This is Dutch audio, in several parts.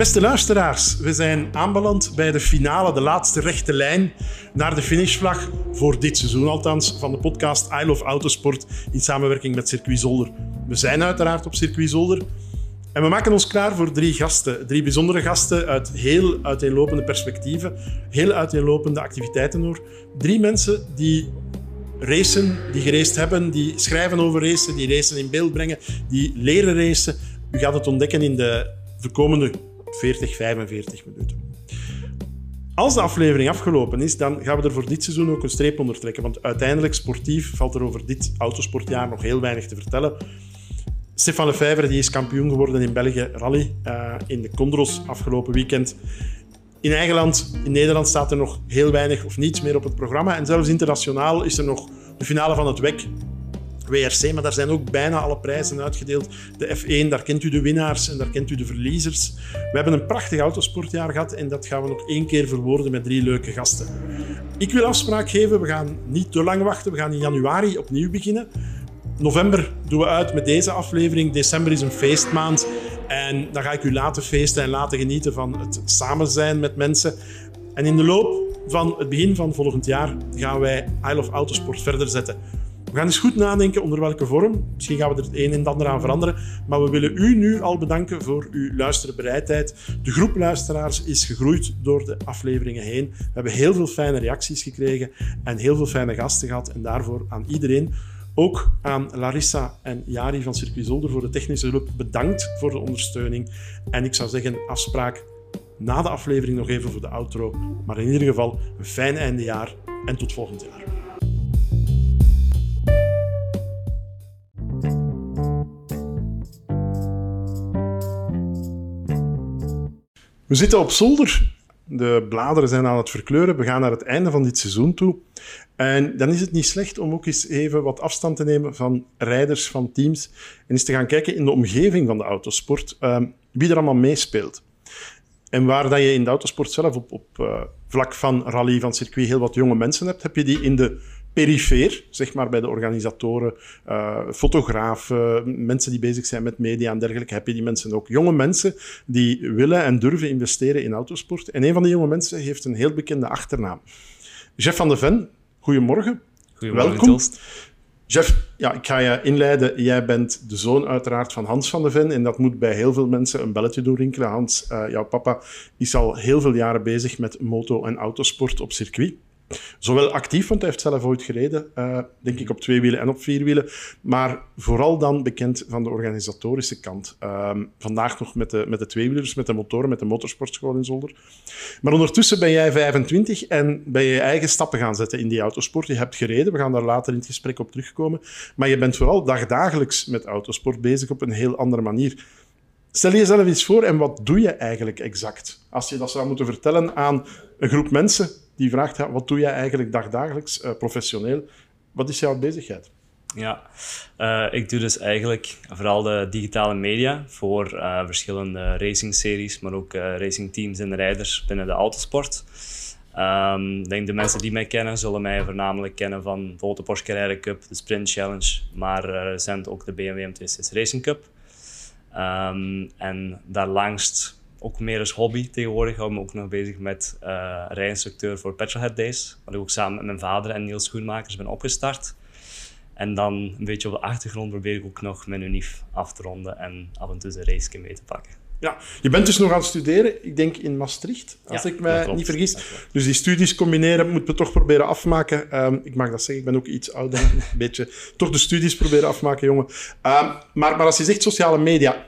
Beste luisteraars, we zijn aanbeland bij de finale, de laatste rechte lijn naar de finishvlag voor dit seizoen althans van de podcast I Love Autosport in samenwerking met Circuit Zolder. We zijn uiteraard op Circuit Zolder en we maken ons klaar voor drie gasten, drie bijzondere gasten uit heel uiteenlopende perspectieven, heel uiteenlopende activiteiten hoor. Drie mensen die racen, die geraced hebben, die schrijven over racen, die racen in beeld brengen, die leren racen. U gaat het ontdekken in de, de komende 40, 45 minuten. Als de aflevering afgelopen is, dan gaan we er voor dit seizoen ook een streep onder trekken. Want uiteindelijk, sportief, valt er over dit autosportjaar nog heel weinig te vertellen. Stefan Lefevre die is kampioen geworden in België Rally uh, in de Condros afgelopen weekend. In eigen land, in Nederland, staat er nog heel weinig of niets meer op het programma. En zelfs internationaal is er nog de finale van het WEC WRC, maar daar zijn ook bijna alle prijzen uitgedeeld. De F1, daar kent u de winnaars en daar kent u de verliezers. We hebben een prachtig autosportjaar gehad en dat gaan we nog één keer verwoorden met drie leuke gasten. Ik wil afspraak geven, we gaan niet te lang wachten, we gaan in januari opnieuw beginnen. November doen we uit met deze aflevering. December is een feestmaand. En dan ga ik u laten feesten en laten genieten van het samen zijn met mensen. En in de loop van het begin van volgend jaar gaan wij I Love Autosport verder zetten. We gaan eens goed nadenken onder welke vorm. Misschien gaan we er het een en het ander aan veranderen. Maar we willen u nu al bedanken voor uw luisterbereidheid. De groep luisteraars is gegroeid door de afleveringen heen. We hebben heel veel fijne reacties gekregen en heel veel fijne gasten gehad. En daarvoor aan iedereen ook aan Larissa en Jari van Circuit Zolder voor de technische hulp bedankt voor de ondersteuning. En ik zou zeggen, afspraak na de aflevering nog even voor de outro. Maar in ieder geval een fijn eindejaar en tot volgend jaar. We zitten op zolder. De bladeren zijn aan het verkleuren. We gaan naar het einde van dit seizoen toe. En dan is het niet slecht om ook eens even wat afstand te nemen van rijders, van teams. En eens te gaan kijken in de omgeving van de autosport ehm, wie er allemaal meespeelt. En waar dat je in de autosport zelf op, op uh, vlak van rally, van circuit, heel wat jonge mensen hebt, heb je die in de perifeer, zeg maar bij de organisatoren, uh, fotografen, mensen die bezig zijn met media en dergelijke, heb je die mensen ook. Jonge mensen die willen en durven investeren in autosport. En een van die jonge mensen heeft een heel bekende achternaam. Jeff van de Ven, goedemorgen. Goedemorgen, Welkom. Jeff, ja, ik ga je inleiden. Jij bent de zoon uiteraard van Hans van de Ven. En dat moet bij heel veel mensen een belletje doorrinkelen. Hans, uh, jouw papa, is al heel veel jaren bezig met moto- en autosport op circuit. Zowel actief, want hij heeft zelf ooit gereden, uh, denk ik op twee wielen en op vier wielen. Maar vooral dan bekend van de organisatorische kant. Uh, vandaag nog met de, met de tweewielers, met de motoren, met de motorsportschool in Zolder. Maar ondertussen ben jij 25 en ben je je eigen stappen gaan zetten in die autosport. Je hebt gereden, we gaan daar later in het gesprek op terugkomen. Maar je bent vooral dagdagelijks met autosport bezig op een heel andere manier. Stel jezelf eens voor en wat doe je eigenlijk exact? Als je dat zou moeten vertellen aan een groep mensen die vraagt, wat doe jij eigenlijk dagdagelijks, uh, professioneel? Wat is jouw bezigheid? Ja, uh, ik doe dus eigenlijk vooral de digitale media voor uh, verschillende racing-series, maar ook racingteams en rijders binnen de autosport. Um, denk de mensen die mij kennen, zullen mij voornamelijk kennen van bijvoorbeeld de Porsche Carrera Cup, de Sprint Challenge, maar recent ook de BMW M26 Racing Cup. Um, en daarlangs ook meer als hobby tegenwoordig. hou me ook nog bezig met uh, rijinstructeur voor Petrolhead Days. Wat ik ook samen met mijn vader en Niels Schoenmakers ben opgestart. En dan een beetje op de achtergrond probeer ik ook nog mijn unief af te ronden en af en toe een race mee te pakken. Ja, je bent dus nog aan het studeren, ik denk in Maastricht, als ja, ik me niet vergis. Dus die studies combineren moeten we toch proberen afmaken. Um, ik mag dat zeggen, ik ben ook iets ouder, een beetje. Toch de studies proberen afmaken, jongen. Um, maar, maar als je zegt sociale media,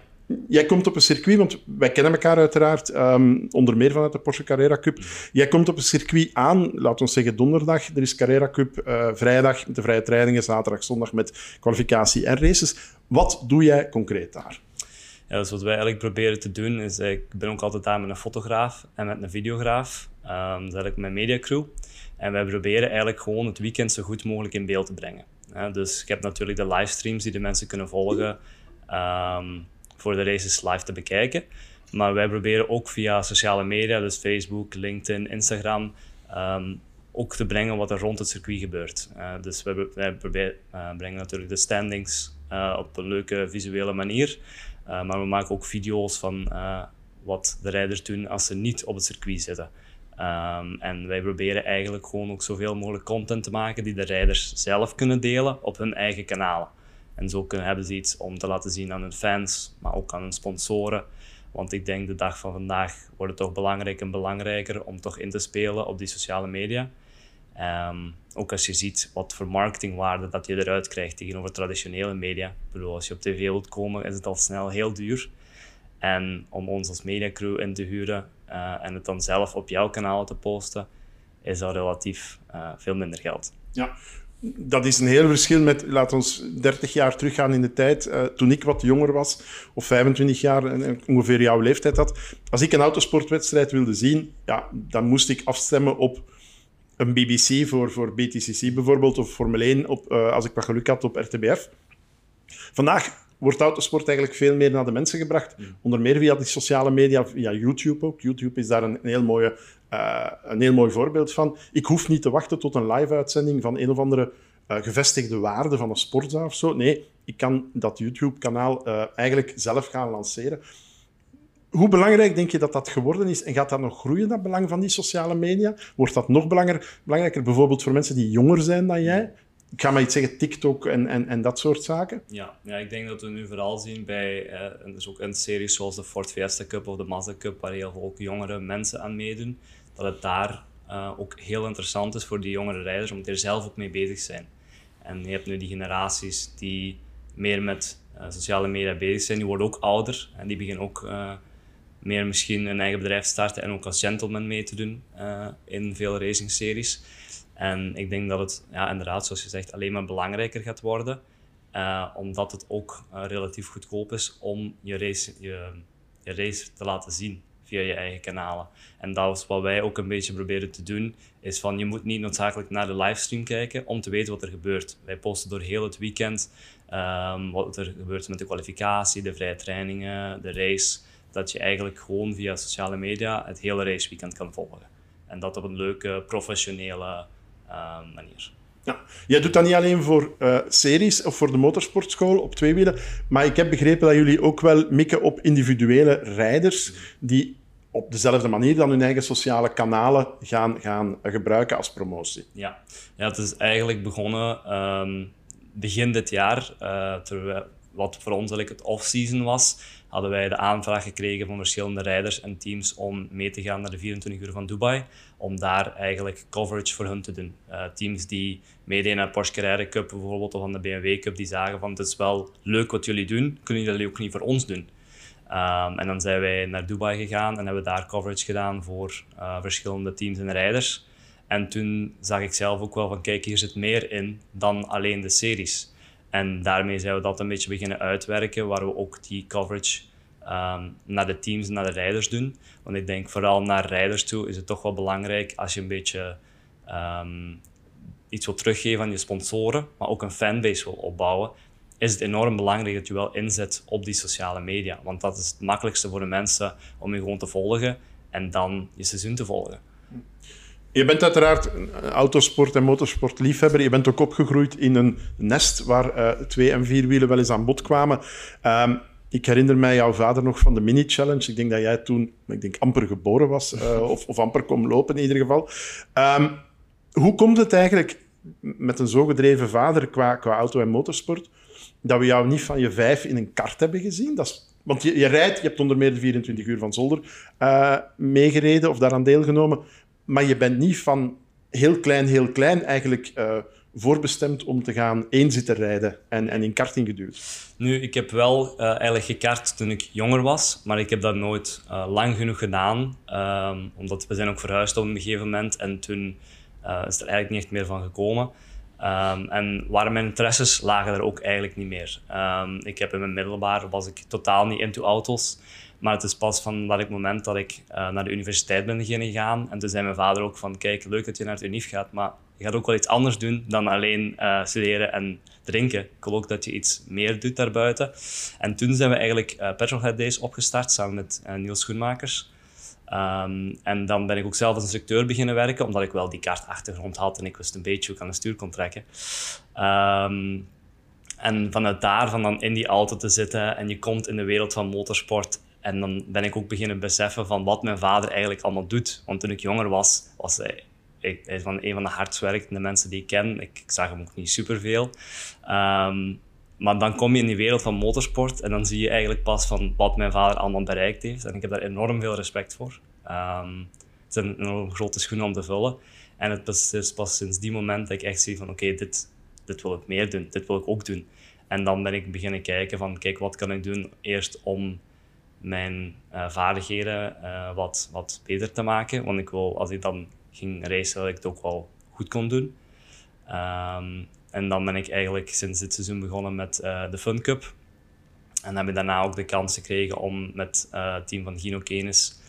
Jij komt op een circuit, want wij kennen elkaar uiteraard, um, onder meer vanuit de Porsche Carrera Cup. Jij komt op een circuit aan, laten we zeggen donderdag. Er is Carrera Cup uh, vrijdag met de vrije trainingen, zaterdag, zondag met kwalificatie en races. Wat doe jij concreet daar? Ja, dus wat wij eigenlijk proberen te doen is, ik ben ook altijd daar met een fotograaf en met een videograaf. Um, dat is eigenlijk mijn mediacrew. En wij proberen eigenlijk gewoon het weekend zo goed mogelijk in beeld te brengen. Dus ik heb natuurlijk de livestreams die de mensen kunnen volgen. Um, voor de races live te bekijken. Maar wij proberen ook via sociale media, dus Facebook, LinkedIn, Instagram, um, ook te brengen wat er rond het circuit gebeurt. Uh, dus wij, proberen, uh, brengen natuurlijk de standings uh, op een leuke visuele manier. maar we maken ook video's van wat de rijders doen als ze niet op het circuit zitten. Ehm, en wij proberen eigenlijk gewoon ook zoveel mogelijk content te maken die de rijders zelf kunnen delen op hun eigen kanalen. En zo kunnen, hebben ze iets om te laten zien aan hun fans, maar ook aan hun sponsoren. Want ik denk de dag van vandaag wordt het toch belangrijk en belangrijker om toch in te spelen op die sociale media. Ehm, ook als je ziet wat voor marketingwaarde dat je eruit krijgt tegenover traditionele media. Ik als je op tv wilt komen, is het al snel heel duur. En om ons als mediacrew in te huren uh, en het dan zelf op jouw kanaal te posten, is dat relatief uh, veel minder geld. Ja, dat is een heel verschil met, laten ons 30 jaar teruggaan in de tijd, uh, toen ik wat jonger was, of 25 jaar, en ongeveer jouw leeftijd had. Als ik een autosportwedstrijd wilde zien, ja, dan moest ik afstemmen op een BBC voor, voor BTCC bijvoorbeeld, of Formule 1, op, uh, als ik wat geluk had, op RTBF. Vandaag wordt autosport eigenlijk veel meer naar de mensen gebracht. Mm. Onder meer via die sociale media, via YouTube ook. YouTube is daar een, een heel, mooie, uh, een heel mooi voorbeeld van. Ik hoef niet te wachten tot een live-uitzending van een of andere uh, gevestigde waarde van een sportzaal of zo. Nee, ik kan dat YouTube-kanaal uh, eigenlijk zelf gaan lanceren. Hoe belangrijk denk je dat dat geworden is? En gaat dat nog groeien, dat belang van die sociale media? Wordt dat nog belangrijker, belangrijker bijvoorbeeld voor mensen die jonger zijn dan jij? Ik ga maar iets zeggen, TikTok en, en, en dat soort zaken? Ja, ja, ik denk dat we nu vooral zien bij, eh, dus ook in series zoals de Ford Fiesta Cup of de Mazda Cup, waar heel veel ook jongere mensen aan meedoen, dat het daar uh, ook heel interessant is voor die jongere rijders, die er zelf ook mee bezig zijn. En je hebt nu die generaties die meer met uh, sociale media bezig zijn, die worden ook ouder en die beginnen ook meer misschien een eigen bedrijf te starten en ook als gentleman mee te doen in veel racing series. En ik denk dat het ja, inderdaad, zoals je zegt, alleen maar belangrijker gaat worden. Uh, omdat het ook uh, relatief goedkoop is om je race, je, race te laten zien via je eigen kanalen. En dat is wat wij ook een beetje proberen te doen, is van je moet niet noodzakelijk naar de livestream kijken om te weten wat er gebeurt. Wij posten door heel het weekend um, wat er gebeurt met de kwalificatie, de vrije trainingen, de race. Dat je eigenlijk gewoon via sociale media het hele raceweekend kan volgen. En dat op een leuke, professionele Ehm, manier. Ja. Jij doet dat niet alleen voor uh, series of voor de motorsportschool op twee wielen, maar ik heb begrepen dat jullie ook wel mikken op individuele rijders die op dezelfde manier dan hun eigen sociale kanalen gaan, gaan gebruiken als promotie. Ja, ja het is eigenlijk begonnen um, begin dit jaar, uh, terwijl, wat voor ons eigenlijk het off-season was hadden wij de aanvraag gekregen van verschillende rijders en teams om mee te gaan naar de 24 uur van Dubai. Om daar eigenlijk coverage voor hun te doen. Uh, teams die meededen naar Porsche Carrera Cup bijvoorbeeld of aan de BMW Cup, die zagen van het is wel leuk wat jullie doen, kunnen jullie ook niet voor ons doen? Um, en dan zijn wij naar Dubai gegaan en hebben daar coverage gedaan voor uh, verschillende teams en rijders. En toen zag ik zelf ook wel van kijk, hier zit meer in dan alleen de series. En daarmee zijn we dat een beetje beginnen uitwerken, waar we ook die coverage um, naar de teams en naar de rijders doen. Want ik denk vooral naar rijders toe is het toch wel belangrijk als je een beetje um, iets wil teruggeven aan je sponsoren, maar ook een fanbase wil opbouwen, is het enorm belangrijk dat je wel inzet op die sociale media. Want dat is het makkelijkste voor de mensen om je gewoon te volgen en dan je seizoen te volgen. Je bent uiteraard autosport- en motorsportliefhebber. Je bent ook opgegroeid in een nest waar uh, twee- en vierwielen wel eens aan bod kwamen. Um, ik herinner mij jouw vader nog van de mini-challenge. Ik denk dat jij toen, ik denk, amper geboren was, uh, of, of, amper kon lopen in ieder geval. Um, hoe komt het eigenlijk met een zo gedreven vader qua, qua auto- en motorsport, dat we jou niet van je vijf in een kart hebben gezien? Dat is, want je, je rijdt, je hebt onder meer de 24 uur van Zolder uh, meegereden of daaraan deelgenomen maar je bent niet van heel klein, heel klein eigenlijk uh, voorbestemd om te gaan eenzitten rijden en, en in karting geduwd. Nu, ik heb wel uh, eigenlijk gekart toen ik jonger was, maar ik heb dat nooit uh, lang genoeg gedaan, um, omdat we zijn ook verhuisd op een gegeven moment en toen is er eigenlijk niet echt meer van gekomen. Um, en waren mijn interesses lagen er ook eigenlijk niet meer. Um, ik heb in mijn middelbaar was ik totaal niet into auto's. Maar het is pas van dat moment dat ik uh, naar de universiteit ben gegaan. En toen zei mijn vader ook van, kijk, leuk dat je naar het UNIF gaat, maar je gaat ook wel iets anders doen dan alleen uh, studeren en drinken. Ik wil ook dat je iets meer doet daarbuiten. En toen zijn we eigenlijk uh, Petrolhead Days opgestart, samen met Niels Schoenmakers. Um, en dan ben ik ook zelf als instructeur beginnen werken, omdat ik wel die kaartachtergrond had en ik wist een beetje hoe ik aan de stuur kon trekken. Um, en vanuit daar, van dan in die auto te zitten en je komt in de wereld van motorsport en dan ben ik ook beginnen beseffen van wat mijn vader eigenlijk allemaal doet. Want toen ik jonger was, was hij, hij is van een van de hardst werkende mensen die ik ken. Ik, ik zag hem ook niet superveel. Um, maar dan kom je in die wereld van motorsport en dan zie je eigenlijk pas van wat mijn vader allemaal bereikt heeft. En ik heb daar enorm veel respect voor. Um, het is een grote schoen om te vullen. En het is pas sinds die moment dat ik echt zie van oké, dit, dit wil ik meer doen, dit wil ik ook doen. En dan ben ik beginnen kijken van kijk, wat kan ik doen eerst om mijn uh, vaardigheden uh, wat, wat beter te maken. Want ik wil, als ik dan ging racen, dat ik het ook wel goed kon doen. Um, en dan ben ik eigenlijk sinds dit seizoen begonnen met uh, de Fun Cup. En heb ik daarna ook de kans gekregen om met het team van Gino Kenis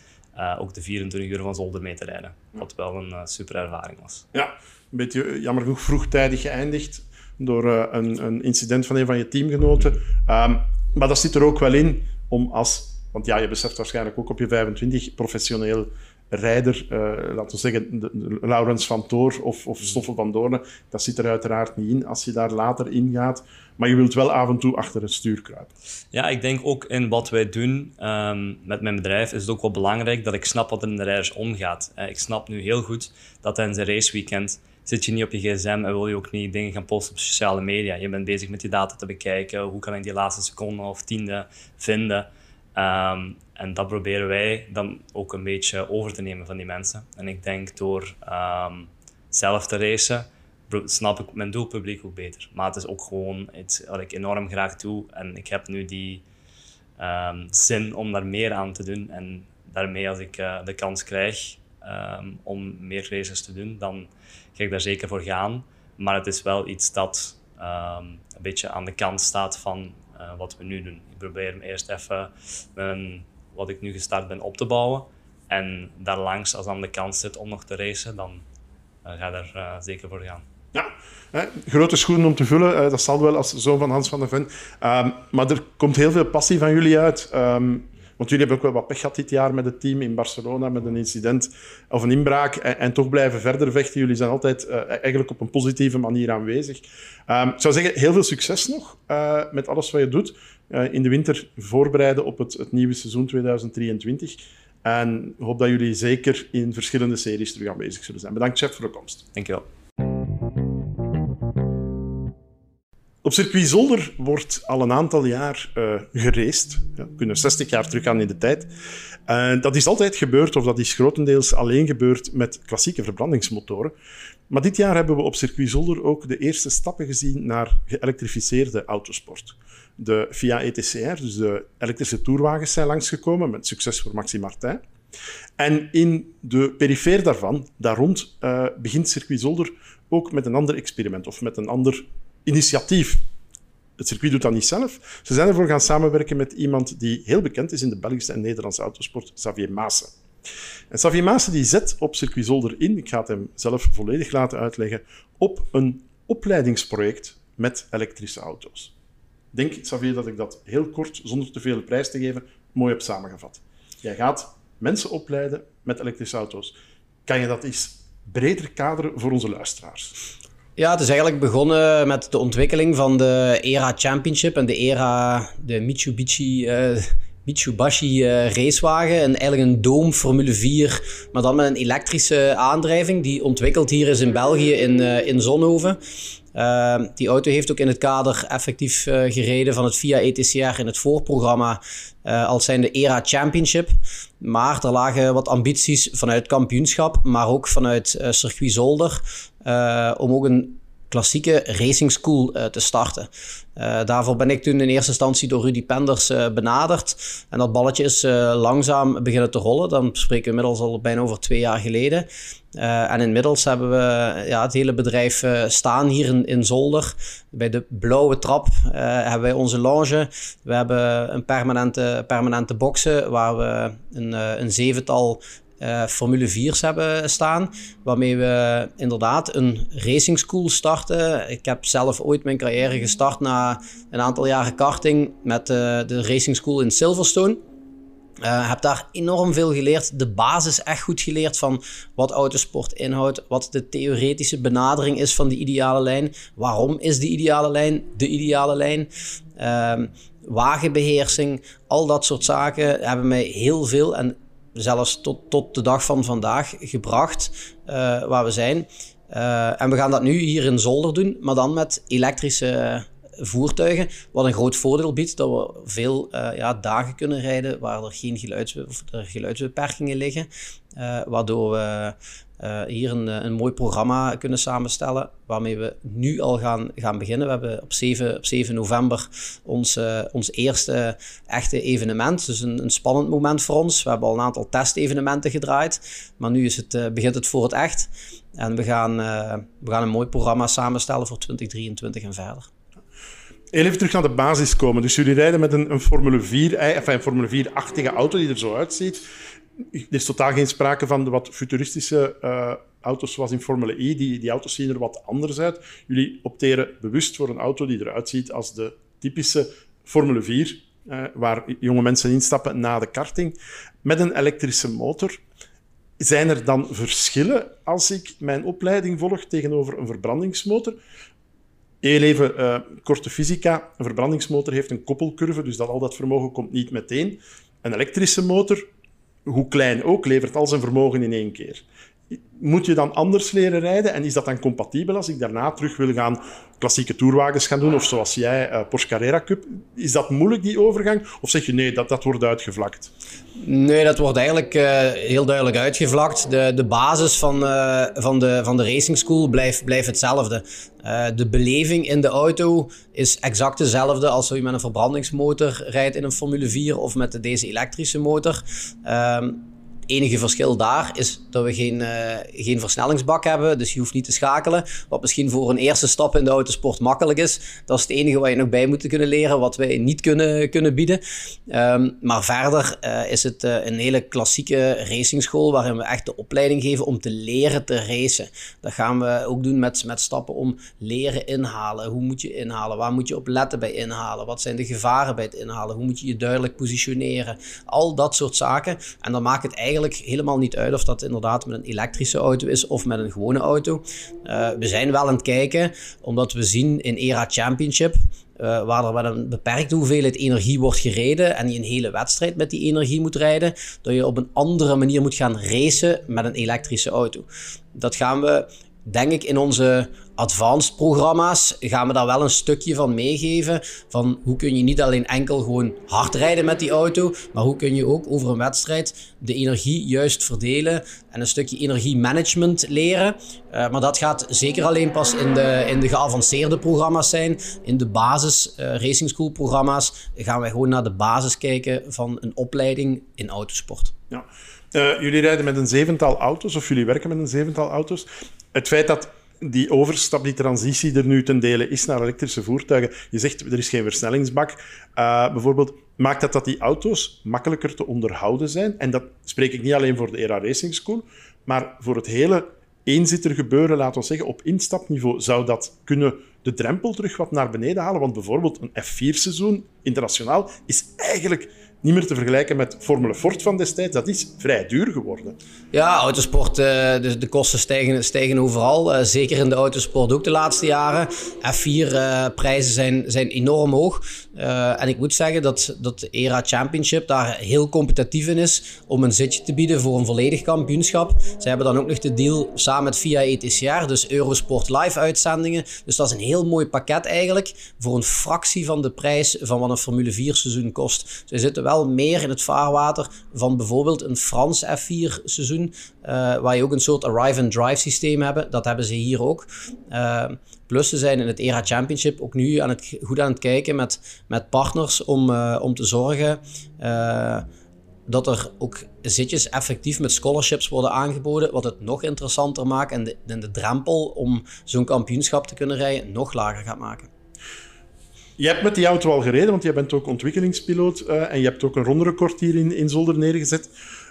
ook de 24 uur van Zolder mee te rijden. Wat wel een super ervaring was. Ja, een beetje jammer genoeg vroegtijdig geëindigd door een, een, incident van een van je teamgenoten. Um, maar dat zit er ook wel in om als, want ja, je beseft waarschijnlijk ook op je 25 professioneel rijder, uh, laten we zeggen Laurens van Toor of, of Stoffel van Doornen, dat zit er uiteraard niet in als je daar later in gaat. Maar je wilt wel af en toe achter het stuur kruipen. Ja, ik denk ook in wat wij doen um, met mijn bedrijf is het ook wel belangrijk dat ik snap wat er in de rijders omgaat. Uh, ik snap nu heel goed dat tijdens een raceweekend zit je niet op je gsm en wil je ook niet dingen gaan posten op sociale media. Je bent bezig met die data te bekijken. Hoe kan ik die laatste seconde of tiende vinden? Um, en dat proberen wij dan ook een beetje over te nemen van die mensen. En ik denk door um, zelf te racen, snap ik mijn doelpubliek ook beter. Maar het is ook gewoon iets wat ik enorm graag doe. En ik heb nu die um, zin om daar meer aan te doen. En daarmee, als ik uh, de kans krijg om meer races te doen, dan ga ik daar zeker voor gaan. Maar het is wel iets dat een beetje aan de kant staat van uh, wat we nu doen. Ik probeer hem eerst even mijn wat ik nu gestart ben op te bouwen. En daarlangs, als dan de kans zit om nog te racen, dan uh, ga ik er uh, zeker voor gaan. Ja, grote schoenen om te vullen. Dat zal wel als zoon van Hans van der Ven. Um, maar er komt heel veel passie van jullie uit. Um, want jullie hebben ook wel wat pech gehad dit jaar met het team in Barcelona, met een incident of een inbraak. En, toch blijven verder vechten. Jullie zijn altijd uh, eigenlijk op een positieve manier aanwezig. Um, ik zou zeggen, heel veel succes nog uh, met alles wat je doet. Uh, in de winter voorbereiden op het, het nieuwe seizoen 2023. En hoop dat jullie zeker in verschillende series terug aanwezig zullen zijn. Bedankt, chef, voor de komst. Dankjewel. Op circuit Zolder wordt al een aantal jaar uh. Ja, we kunnen 60 jaar teruggaan in de tijd. Uh, dat is altijd gebeurd, of dat is grotendeels alleen gebeurd met klassieke verbrandingsmotoren. Maar dit jaar hebben we op circuit Zolder ook de eerste stappen gezien naar geëlektrificeerde autosport. De FIA ETCR, dus de elektrische toerwagens, zijn langsgekomen met succes voor Maxi Martin. En in de perifeer daarvan, daar rond, uh, begint circuit Zolder ook met een ander experiment of met een ander initiatief. Het circuit doet dat niet zelf. Ze zijn ervoor gaan samenwerken met iemand die heel bekend is in de Belgische en Nederlandse autosport, Xavier Maassen. En Xavier Maassen die zet op circuit Zolder in, ik ga het hem zelf volledig laten uitleggen, op een opleidingsproject met elektrische auto's. Denk, Xavier, dat ik dat heel kort, zonder te veel prijs te geven, mooi heb samengevat. Jij gaat mensen opleiden met elektrische auto's. Kan je dat eens breder kaderen voor onze luisteraars? Ja, het is eigenlijk begonnen met de ontwikkeling van de ERA Championship en de ERA, de Mitsubishi, uh, Mitsubishi uh, racewagen. En eigenlijk een Doom Formule 4, maar dan met een elektrische aandrijving, die ontwikkeld hier is in België in, uh, in Zonhoven. Die auto heeft ook in het kader effectief gereden van het VIA ETCR in het voorprogramma uh, als zijn de ERA Championship. Maar er lagen wat ambities vanuit kampioenschap, maar ook vanuit circuit Zolder om ook een klassieke racing school uh, te starten. Uh, daarvoor ben ik toen in eerste instantie door Rudy Penders benaderd. En dat balletje is langzaam beginnen te rollen. Dan spreken we inmiddels al bijna over twee jaar geleden. en inmiddels hebben we ja, het hele bedrijf staan hier in, in Zolder. Bij de blauwe trap hebben wij onze lounge. We hebben een permanente, permanente boxen waar we een, een zevental uh, Formule 4's hebben staan. Waarmee we inderdaad een racing school starten. Ik heb zelf ooit mijn carrière gestart na een aantal jaren karting met uh, de racing school in Silverstone. Uh, heb daar enorm veel geleerd. De basis echt goed geleerd van wat autosport inhoudt. Wat de theoretische benadering is van de ideale lijn. Waarom is de ideale lijn de ideale lijn? Uh, wagenbeheersing, al dat soort zaken hebben mij heel veel en zelfs tot, tot de dag van vandaag gebracht waar we zijn. en we gaan dat nu hier in Zolder doen, maar dan met elektrische voertuigen. Wat een groot voordeel biedt, dat we veel ja, dagen kunnen rijden waar er geen geluids, er geluidsbeperkingen liggen. Waardoor we uh, hier een, een mooi programma kunnen samenstellen, waarmee we nu al gaan, gaan beginnen. We hebben op 7, op 7 november ons, ons eerste echte evenement. Dus een, een spannend moment voor ons. We hebben al een aantal testevenementen gedraaid, maar nu is het, begint het voor het echt. En we gaan, we gaan een mooi programma samenstellen voor 2023 en verder. Even terug naar de basis komen. Dus jullie rijden met een, een Formule 4, eh, enfin, een Formule 4-achtige auto die er zo uitziet. Er is totaal geen sprake van de wat futuristische uh, auto's zoals in Formule E. Die, die auto's zien er wat anders uit. Jullie opteren bewust voor een auto die eruit ziet als de typische Formule 4, uh, eh, waar jonge mensen instappen na de karting, met een elektrische motor. Zijn er dan verschillen als ik mijn opleiding volg tegenover een verbrandingsmotor? Heel even uh, korte fysica. Een verbrandingsmotor heeft een koppelcurve, dus dat al dat vermogen komt niet meteen. Een elektrische motor, hoe klein ook, levert al zijn vermogen in één keer. Moet je dan anders leren rijden en is dat dan compatibel als ik daarna terug wil gaan klassieke tourwagens gaan doen of zoals jij uh, Porsche Carrera Cup? Is dat moeilijk, die overgang? Of zeg je nee, dat, dat wordt uitgevlakt? Nee, dat wordt eigenlijk uh, heel duidelijk uitgevlakt. De, de basis van, uh, van, de, van de racing school blijft, hetzelfde. de beleving in de auto is exact dezelfde als je met een verbrandingsmotor rijdt in een Formule 4 of met deze elektrische motor. Ehm, enige verschil daar is dat we geen, uh, geen versnellingsbak hebben. Dus je hoeft niet te schakelen. Wat misschien voor een eerste stap in de autosport makkelijk is. Dat is het enige wat je nog bij moet kunnen leren. Wat wij niet kunnen, kunnen bieden. Um, maar verder uh, is het uh, een hele klassieke racingschool. Waarin we echt de opleiding geven om te leren te racen. Dat gaan we ook doen met, met stappen om leren inhalen. Hoe moet je inhalen? Waar moet je op letten bij inhalen? Wat zijn de gevaren bij het inhalen? Hoe moet je je duidelijk positioneren? Al dat soort zaken. En dan maakt het eigenlijk eigenlijk helemaal niet uit of dat inderdaad met een elektrische auto is of met een gewone auto. Uh, we zijn wel aan het kijken, omdat we zien in ERA Championship, uh, waar er met een beperkte hoeveelheid energie wordt gereden en je een hele wedstrijd met die energie moet rijden, dat je op een andere manier moet gaan racen met een elektrische auto. Dat gaan we denk ik in onze advanced programma's gaan we daar wel een stukje van meegeven. Van hoe kun je niet alleen enkel gewoon hard rijden met die auto, maar hoe kun je ook over een wedstrijd de energie juist verdelen en een stukje energiemanagement leren. Uh, maar dat gaat zeker alleen pas in de, in de geavanceerde programma's zijn. In de basis uh, racing school programma's gaan wij gewoon naar de basis kijken van een opleiding in autosport. Ja. Uh, jullie rijden met een zevental auto's, of jullie werken met een zevental auto's. Het feit dat die overstap, die transitie er nu ten dele is naar elektrische voertuigen. Je zegt, er is geen versnellingsbak. Uh, bijvoorbeeld, maakt dat dat die auto's makkelijker te onderhouden zijn? En dat spreek ik niet alleen voor de ERA Racing School, maar voor het hele eenzitter gebeuren, laten we zeggen, op instapniveau, zou dat kunnen de drempel terug wat naar beneden halen? Want bijvoorbeeld een F4-seizoen internationaal is eigenlijk niet meer te vergelijken met Formule Ford van destijds. Dat is vrij duur geworden. Ja, autosport, uh, de, de kosten stijgen, stijgen overal. Uh, zeker in de autosport ook de laatste jaren. F4-prijzen uh, zijn, zijn enorm hoog. En ik moet zeggen dat, dat de ERA Championship daar heel competitief in is om een zitje te bieden voor een volledig kampioenschap. Ze hebben dan ook nog de deal samen met VIA ETCR, dus Eurosport Live uitzendingen. Dus dat is een heel mooi pakket eigenlijk voor een fractie van de prijs van wat een Formule 4 seizoen kost. Ze zitten wel meer in het vaarwater van bijvoorbeeld een Frans F4 seizoen, uh, waar je ook een soort arrive and drive systeem hebt. Dat hebben ze hier ook. Uh, Plus ze zijn in het ERA Championship ook nu aan het, goed aan het kijken met, met partners om, uh, om te zorgen dat er ook zitjes effectief met scholarships worden aangeboden, wat het nog interessanter maakt en de, en de drempel om zo'n kampioenschap te kunnen rijden nog lager gaat maken. Je hebt met die auto al gereden, want je bent ook ontwikkelingspiloot uh, en je hebt ook een ronderecord hier in, in Zolder neergezet.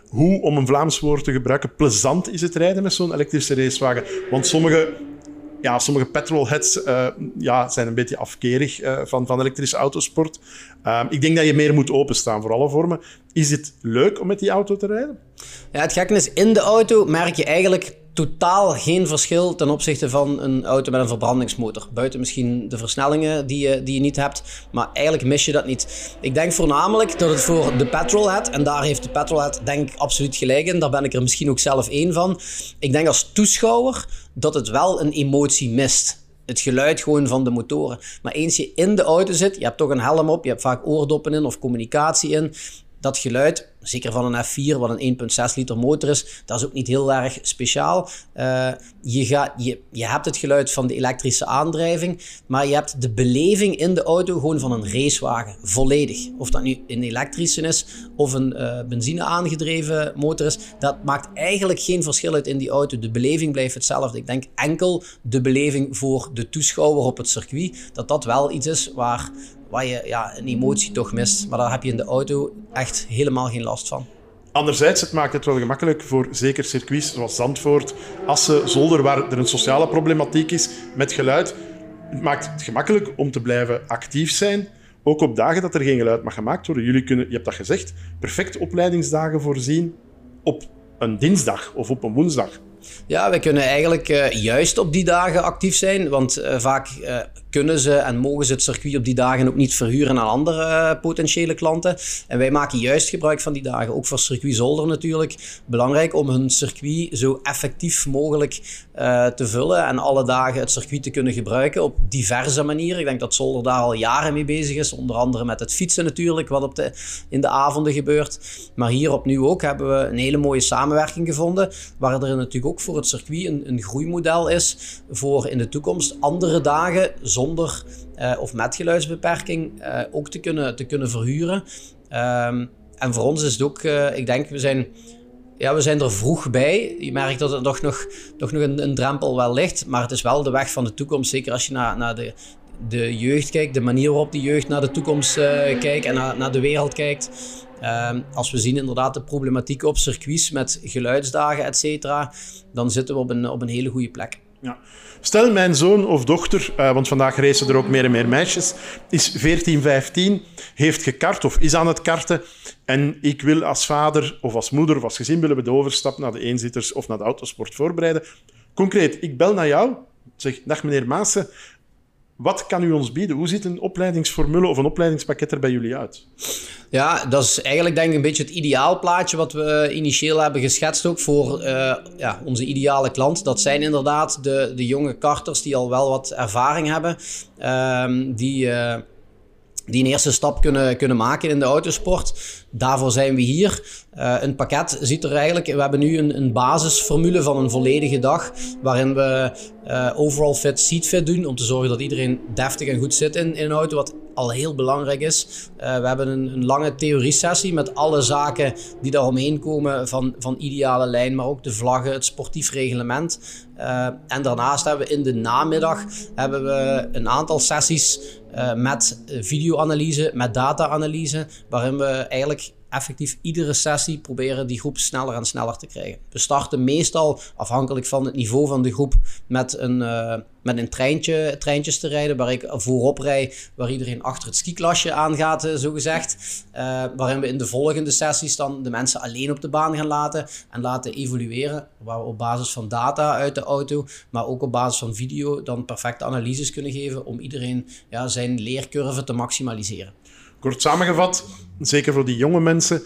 Hoe, om een Vlaams woord te gebruiken, plezant is het rijden met zo'n elektrische racewagen? Want sommige ja, sommige petrolheads uh, ja, zijn een beetje afkerig uh, van, van elektrische autosport. Uh, ik denk dat je meer moet openstaan voor alle vormen. Is het leuk om met die auto te rijden? Ja, het gekke is, in de auto merk je eigenlijk totaal geen verschil ten opzichte van een auto met een verbrandingsmotor. Buiten misschien de versnellingen die je, die je niet hebt, maar eigenlijk mis je dat niet. Ik denk voornamelijk dat het voor de petrolhead, en daar heeft de petrolhead denk ik absoluut gelijk in, daar ben ik er misschien ook zelf één van. Ik denk als toeschouwer dat het wel een emotie mist het geluid gewoon van de motoren. Maar eens je in de auto zit, je hebt toch een helm op, je hebt vaak oordoppen in of communicatie in. Dat geluid, zeker van een F4, wat een 1,6 liter motor is, dat is ook niet heel erg speciaal. Uh, je, je, je hebt het geluid van de elektrische aandrijving, maar je hebt de beleving in de auto gewoon van een racewagen, volledig. Of dat nu een elektrische is of een uh, benzine aangedreven motor is, dat maakt eigenlijk geen verschil uit in die auto. De beleving blijft hetzelfde. Ik denk enkel de beleving voor de toeschouwer op het circuit, dat dat wel iets is waar waar je ja, een emotie toch mist. Maar daar heb je in de auto echt helemaal geen last van. Anderzijds, het maakt het wel gemakkelijk voor zeker circuits zoals Zandvoort, Assen, Zolder, waar er een sociale problematiek is met geluid. Het maakt het gemakkelijk om te blijven actief zijn. Ook op dagen dat er geen geluid mag gemaakt worden. Jullie kunnen, je hebt dat gezegd, perfect opleidingsdagen voorzien op een dinsdag of op een woensdag. Ja, we kunnen eigenlijk uh, juist op die dagen actief zijn, want uh, vaak uh, kunnen ze en mogen ze het circuit op die dagen ook niet verhuren aan andere uh, potentiële klanten. En wij maken juist gebruik van die dagen, ook voor circuit Zolder natuurlijk. Belangrijk om hun circuit zo effectief mogelijk uh, te vullen en alle dagen het circuit te kunnen gebruiken op diverse manieren. Ik denk dat Zolder daar al jaren mee bezig is, onder andere met het fietsen natuurlijk, wat op de, in de avonden gebeurt. Maar hier opnieuw ook hebben we een hele mooie samenwerking gevonden, waar er natuurlijk ook voor het circuit een, een groeimodel is voor in de toekomst andere dagen zonder uh, of met geluidsbeperking uh, ook te kunnen, te kunnen verhuren. Um, en voor ons is het ook, uh, ik denk, we zijn, ja, we zijn er vroeg bij. Je merkt dat er nog, nog, nog, nog een, drempel wel ligt, maar het is wel de weg van de toekomst. Zeker als je naar, naar de, de jeugd kijkt, de manier waarop de jeugd naar de toekomst kijkt en naar, naar de wereld kijkt. Uh, als we zien inderdaad de problematiek op circuits met geluidsdagen, et cetera, dan zitten we op een, op een hele goede plek. Ja. Stel, mijn zoon of dochter, uh, want vandaag racen er ook meer en meer meisjes, is 14, 15, heeft gekart of is aan het karten. En ik wil als vader of als moeder of als gezin willen we de overstap naar de eenzitters of naar de autosport voorbereiden. Concreet, ik bel naar jou, zeg, dag meneer Maassen, wat kan u ons bieden? Hoe ziet een opleidingsformule of een opleidingspakket er bij jullie uit? Ja, dat is eigenlijk denk ik een beetje het ideaalplaatje wat we initieel hebben geschetst ook voor uh, ja, onze ideale klant. Dat zijn inderdaad de, de jonge karters die al wel wat ervaring hebben. Uh, die... Uh, die een eerste stap kunnen, kunnen maken in de autosport. Daarvoor zijn we hier. Uh, een pakket ziet er eigenlijk... We hebben nu een, een basisformule van een volledige dag... waarin we uh, overall fit, seat fit doen... om te zorgen dat iedereen deftig en goed zit in, in een auto... wat al heel belangrijk is. Uh, we hebben een, een lange theorie-sessie met alle zaken die daaromheen komen... Van, van ideale lijn, maar ook de vlaggen, het sportief reglement. en daarnaast hebben we in de namiddag hebben we een aantal sessies... Met videoanalyse, met data-analyse, waarin we eigenlijk effectief iedere sessie proberen die groep sneller en sneller te krijgen. We starten meestal, afhankelijk van het niveau van de groep, met een, uh, met een treintje, treintjes te rijden, waar ik voorop rij, waar iedereen achter het skiklasje aangaat, uh, zo gezegd. Uh, waarin we in de volgende sessies dan de mensen alleen op de baan gaan laten en laten evolueren, waar we op basis van data uit de auto, maar ook op basis van video, dan perfecte analyses kunnen geven om iedereen ja, zijn leercurve te maximaliseren. Kort samengevat, zeker voor die jonge mensen.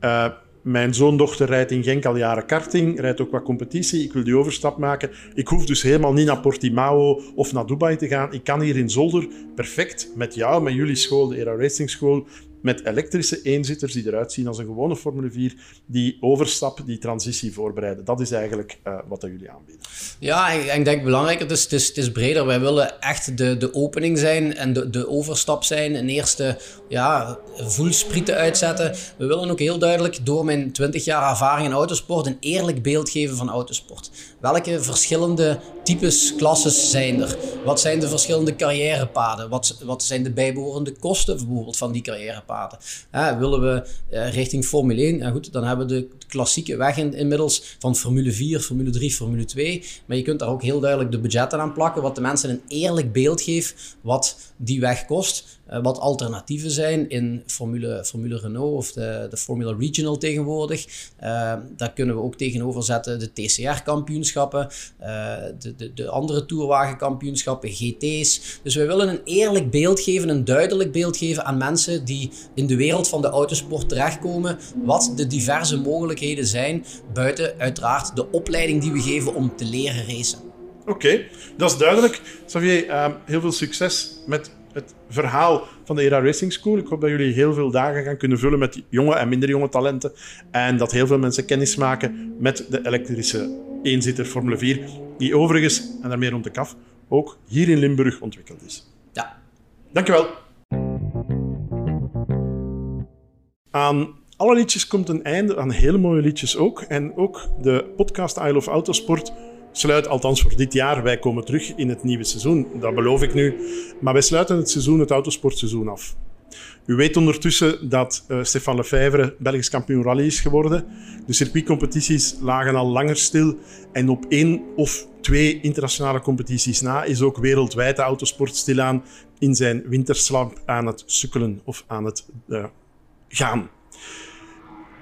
Uh, mijn zoon-dochter rijdt in Genk al jaren karting, rijdt ook wat competitie. Ik wil die overstap maken. Ik hoef dus helemaal niet naar Portimao of naar Dubai te gaan. Ik kan hier in Zolder perfect met jou, met jullie school, de Era Racing School, met elektrische eenzitters die eruit zien als een gewone Formule 4, die overstap, die transitie voorbereiden. Dat is eigenlijk uh, wat dat jullie aanbieden. Ja, ik, denk belangrijker, het, is, het is breder. Wij willen echt de, de opening zijn en de, de overstap zijn. Een eerste ja, voelsprieten uitzetten. We willen ook heel duidelijk door mijn 20 jaar ervaring in autosport een eerlijk beeld geven van autosport. Welke verschillende types klasses zijn er? Wat zijn de verschillende carrièrepaden? Wat, wat zijn de bijbehorende kosten bijvoorbeeld van die carrièrepaden? Eh, willen we uh, richting Formule 1? Ja, goed, dan hebben we de klassieke weg in, inmiddels van Formule 4, Formule 3, Formule 2. Maar je kunt daar ook heel duidelijk de budgetten aan plakken, wat de mensen een eerlijk beeld geeft wat die weg kost. Wat alternatieven zijn in Formule, Formule Renault of de, de Formula Regional tegenwoordig. daar kunnen we ook tegenover zetten de TCR-kampioenschappen, de, de, de andere toerwagenkampioenschappen, GT's. Dus wij willen een eerlijk beeld geven, een duidelijk beeld geven aan mensen die in de wereld van de autosport terechtkomen, wat de diverse mogelijkheden zijn, buiten uiteraard de opleiding die we geven om te leren racen. Oké, dat is duidelijk. Xavier, uh, heel veel succes met het verhaal van de ERA Racing School. Ik hoop dat jullie heel veel dagen gaan kunnen vullen met jonge en minder jonge talenten. En dat heel veel mensen kennis maken met de elektrische eenzitter Formule 4. Die overigens, en daarmee rond de kaf, ook hier in Limburg ontwikkeld is. Ja. Dankjewel. Aan alle liedjes komt een einde, aan hele mooie liedjes ook. En ook de podcast I Love Autosport sluit, althans voor dit jaar, wij komen terug in het nieuwe seizoen. Dat beloof ik nu. Maar wij sluiten het seizoen, het autosportseizoen af. U weet ondertussen dat uh, Stefan Lefevre Belgisch kampioen rally is geworden. De circuitcompetities lagen al langer stil. En op één of twee internationale competities na is ook wereldwijd de autosport stilaan in zijn winterslaap aan het sukkelen of aan het uh, gaan.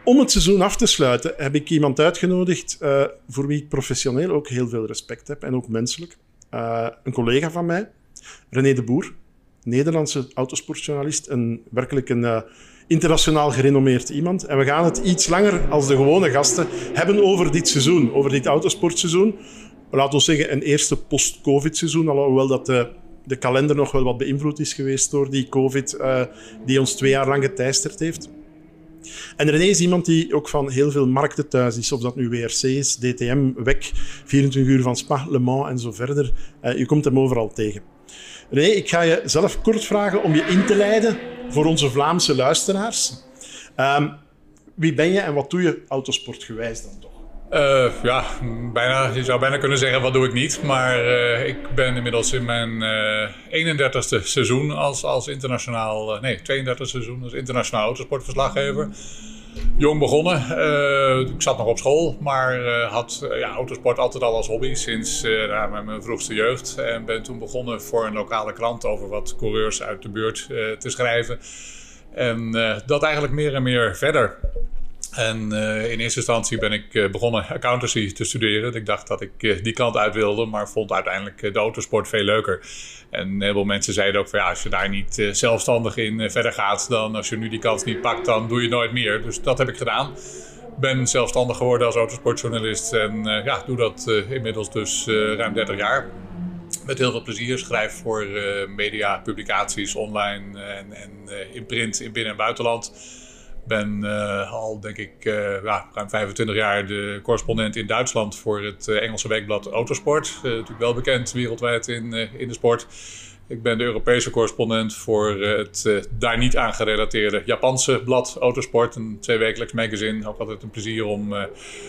Om het seizoen af te sluiten heb ik iemand uitgenodigd uh, voor wie ik professioneel ook heel veel respect heb en ook menselijk. Uh, een collega van mij, René de Boer, Nederlandse autosportjournalist, een, werkelijk een uh, internationaal gerenommeerd iemand. En we gaan het iets langer als de gewone gasten hebben over dit seizoen, over dit autosportseizoen. Laten we zeggen een eerste post-COVID-seizoen, alhoewel dat de, de kalender nog wel wat beïnvloed is geweest door die COVID, die ons twee jaar lang geteisterd heeft. En René is iemand die ook van heel veel markten thuis is. Of dat nu WRC is, DTM, WEC, 24 uur van Spa, Le Mans en zo verder. Uh, je komt hem overal tegen. René, ik ga je zelf kort vragen om je in te leiden voor onze Vlaamse luisteraars. Um, wie ben je en wat doe je autosportgewijs dan? Uh, ja, bijna, je zou bijna kunnen zeggen wat doe ik niet. Maar uh, ik ben inmiddels in mijn uh, 31ste seizoen als, als internationaal... nee, 32 seizoen als internationaal autosportverslaggever. Jong begonnen. ik zat nog op school, maar had ja, autosport altijd al als hobby sinds nou, mijn vroegste jeugd. En ben toen begonnen voor een lokale krant over wat coureurs uit de buurt te schrijven. En dat eigenlijk meer en meer verder. En uh, in eerste instantie ben ik uh, begonnen accountancy te studeren. Ik dacht dat ik uh, die kant uit wilde, maar vond uiteindelijk de autosport veel leuker. En een heleboel mensen zeiden ook van ja, als je daar niet zelfstandig in verder gaat, dan als je nu die kans niet pakt, dan doe je nooit meer. Dus dat heb ik gedaan. Ben zelfstandig geworden als autosportjournalist en ja, doe dat inmiddels dus ruim 30 jaar. Met heel veel plezier. Schrijf voor media, publicaties online en, en in print in binnen- en buitenland ben uh, al, denk ik, ja, ruim 25 jaar de correspondent in Duitsland voor het uh, Engelse weekblad Autosport. natuurlijk wel bekend wereldwijd in, in de sport. Ik ben de Europese correspondent voor het daar niet aan gerelateerde Japanse blad Autosport. Een tweewekelijks magazine. Ook altijd een plezier om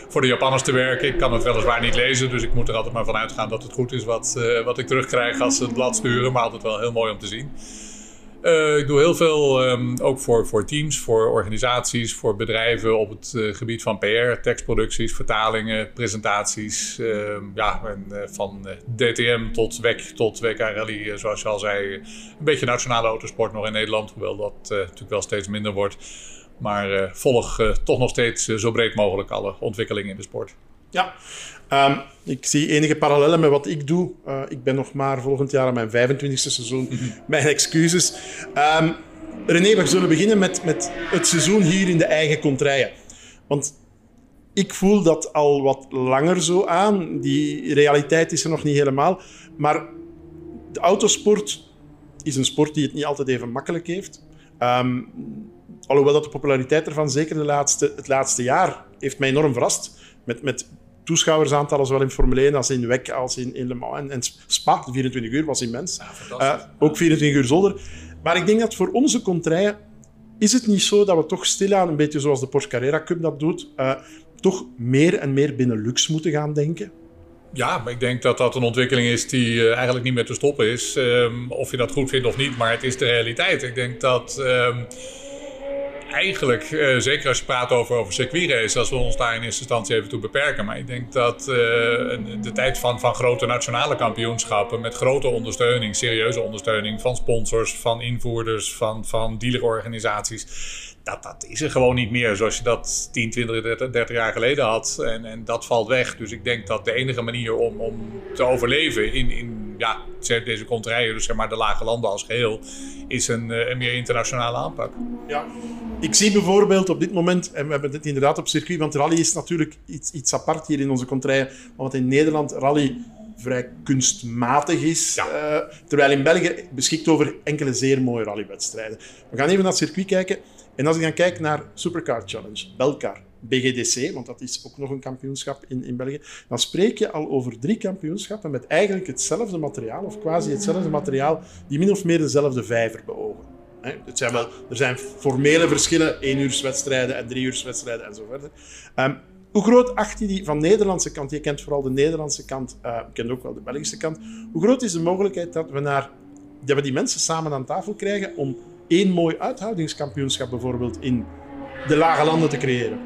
voor de Japanners te werken. Ik kan het weliswaar niet lezen, dus ik moet er altijd maar van uitgaan dat het goed is wat, wat ik terugkrijg als ze het blad sturen. Maar altijd wel heel mooi om te zien. Uh, ik doe heel veel um, ook voor, voor teams, voor organisaties, voor bedrijven op het uh, gebied van PR, tekstproducties, vertalingen, presentaties. Uh, ja, en, eh, van DTM tot WEC tot WK Rally, zoals je al zei. Een beetje nationale autosport nog in Nederland, hoewel dat natuurlijk wel steeds minder wordt. Maar volg toch nog steeds zo breed mogelijk alle ontwikkelingen in de sport. Ja, Um, ik zie enige parallellen met wat ik doe. Uh, ik ben nog maar volgend jaar aan mijn 25e seizoen. Mijn excuses. Um, René, we zullen beginnen met, met het seizoen hier in de eigen contraien. Want ik voel dat al wat langer zo aan. Die realiteit is er nog niet helemaal. Maar de autosport is een sport die het niet altijd even makkelijk heeft. Um, alhoewel dat de populariteit ervan, zeker de laatste, het laatste jaar, heeft mij enorm verrast. Met, met toeschouwersaantallen, zowel in Formule 1 als in WEC als in, in Le Mans. En, en Spa, de 24 uur, was immens. Ja, uh, ook 24 uur zolder. Maar ik denk dat voor onze contraien is het niet zo dat we toch stilaan, een beetje zoals de Porsche Carrera Cup dat doet, uh, toch meer en meer binnen luxe moeten gaan denken? Ja, maar ik denk dat dat een ontwikkeling is die uh, eigenlijk niet meer te stoppen is. Um, of je dat goed vindt of niet, maar het is de realiteit. Ik denk dat... Um, eigenlijk, uh, zeker als je praat over, over circuitrace, als we ons daar in eerste instantie even toe beperken. Maar ik denk dat uh, de tijd van, van grote nationale kampioenschappen met grote ondersteuning, serieuze ondersteuning van sponsors, van invoerders, van, van dealerorganisaties dat, dat is er gewoon niet meer zoals je dat 10, 20, 30, 30 jaar geleden had. En, en dat valt weg. Dus ik denk dat de enige manier om, om te overleven in, in ja, deze konterijen, dus zeg maar de lage landen als geheel, is een, eh, een meer internationale aanpak. Ja, ik zie bijvoorbeeld op dit moment, en we hebben dit inderdaad op circuit, want rally is natuurlijk iets, iets apart hier in onze konterijen, want in Nederland rally vrij kunstmatig is. Ja. Uh, terwijl in België beschikt over enkele zeer mooie rallywedstrijden. We gaan even naar het circuit kijken. En als ik dan kijk naar Supercar Challenge, Belcar, BGDC, want dat is ook nog een kampioenschap in, in België, dan spreek je al over drie kampioenschappen met eigenlijk hetzelfde materiaal, of quasi hetzelfde materiaal, die min of meer dezelfde vijver beogen. Het zijn wel, er zijn formele verschillen, één uurswedstrijden en drie uurswedstrijden en zo verder. Ehm, hoe groot acht je die van de Nederlandse kant? Je kent vooral de Nederlandse kant, uh, kent ook wel de Belgische kant. Hoe groot is de mogelijkheid dat we, naar, dat we die mensen samen aan tafel krijgen om één mooi uithoudingskampioenschap bijvoorbeeld in de lage landen te creëren?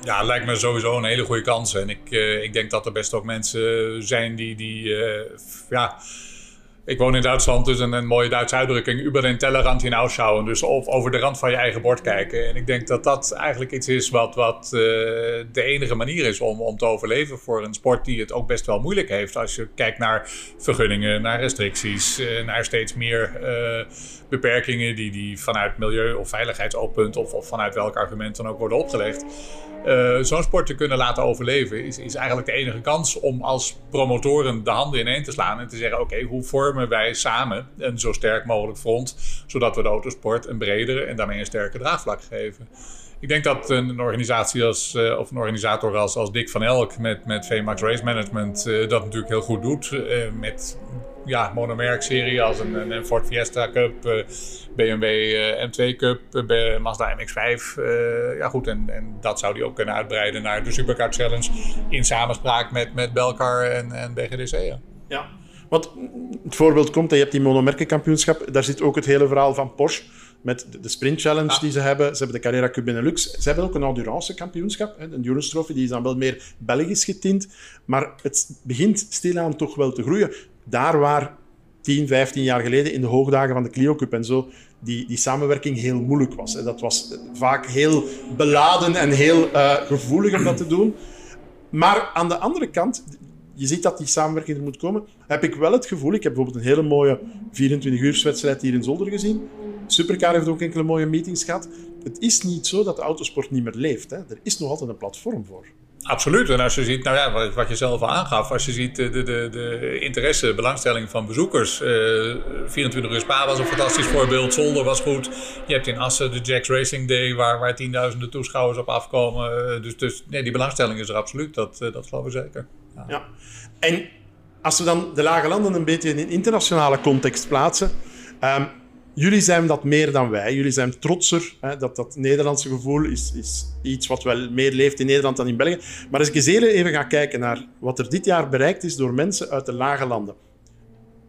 Ja, lijkt me sowieso een hele goede kans. En ik, uh, ik denk dat er best ook mensen zijn die, die uh, ja, ik woon in Duitsland, dus een, een mooie Duitse uitdrukking. Über den Tellerrand hinausschauen. Dus of over de rand van je eigen bord kijken. En ik denk dat dat eigenlijk iets is wat, wat uh, de enige manier is om, om te overleven voor een sport die het ook best wel moeilijk heeft. Als je kijkt naar vergunningen, naar restricties, uh, naar steeds meer uh, beperkingen die, die vanuit milieu- of veiligheidsoogpunt of, of vanuit welk argument dan ook worden opgelegd. Zo'n sport te kunnen laten overleven, is, is eigenlijk de enige kans om als promotoren de handen ineen te slaan en te zeggen: oké, hoe vormen wij samen een zo sterk mogelijk front, zodat we de autosport een bredere en daarmee een sterke draagvlak geven. Ik denk dat een organisatie als, uh, of een organisator als, als Dick van Elk met, met VMAX Race Management uh, dat natuurlijk heel goed doet. Uh, met ja, monomerk-serie als een, Ford Fiesta Cup, BMW uh, M2 Cup, Mazda MX-5. ja goed, en, en dat zou die ook kunnen uitbreiden naar de Supercar Challenge in samenspraak met, met Belcar en, en BGDC. Ja, want het voorbeeld komt, je hebt die monomerkenkampioenschap, daar zit ook het hele verhaal van Porsche met de Sprint Challenge die ze hebben. Ze hebben de Carrera Cup Benelux. Ze hebben ook een endurance kampioenschap. Een endurance trophy, die is dan wel meer Belgisch getint. Maar het begint stilaan toch wel te groeien daar waar 10, 15 jaar geleden in de hoogdagen van de Clio Cup en zo die, die samenwerking heel moeilijk was. En dat was vaak heel beladen en heel uh, gevoelig om dat te doen. Maar aan de andere kant, je ziet dat die samenwerking er moet komen, heb ik wel het gevoel, ik heb bijvoorbeeld een hele mooie 24-uurswedstrijd hier in Zolder gezien. Supercar heeft ook enkele mooie meetings gehad. Het is niet zo dat de autosport niet meer leeft. Hè. Er is nog altijd een platform voor. Absoluut. En als je ziet, nou ja, wat, je zelf al aangaf, als je ziet de, de, de interesse, belangstelling van bezoekers. Uh, 24 uur Spa was een fantastisch voorbeeld, Zolder was goed. Je hebt in Assen de Jacks Racing Day, waar, waar tienduizenden toeschouwers op afkomen. Uh, dus dus nee, die belangstelling is er absoluut, dat, dat geloof ik zeker. Ja. En als we dan de lage landen een beetje in een internationale context plaatsen. Um, Jullie zijn dat meer dan wij. Jullie zijn trotser. Hè, dat, dat Nederlandse gevoel is, is iets wat wel meer leeft in Nederland dan in België. Maar als ik eens even ga kijken naar wat er dit jaar bereikt is door mensen uit de lage landen.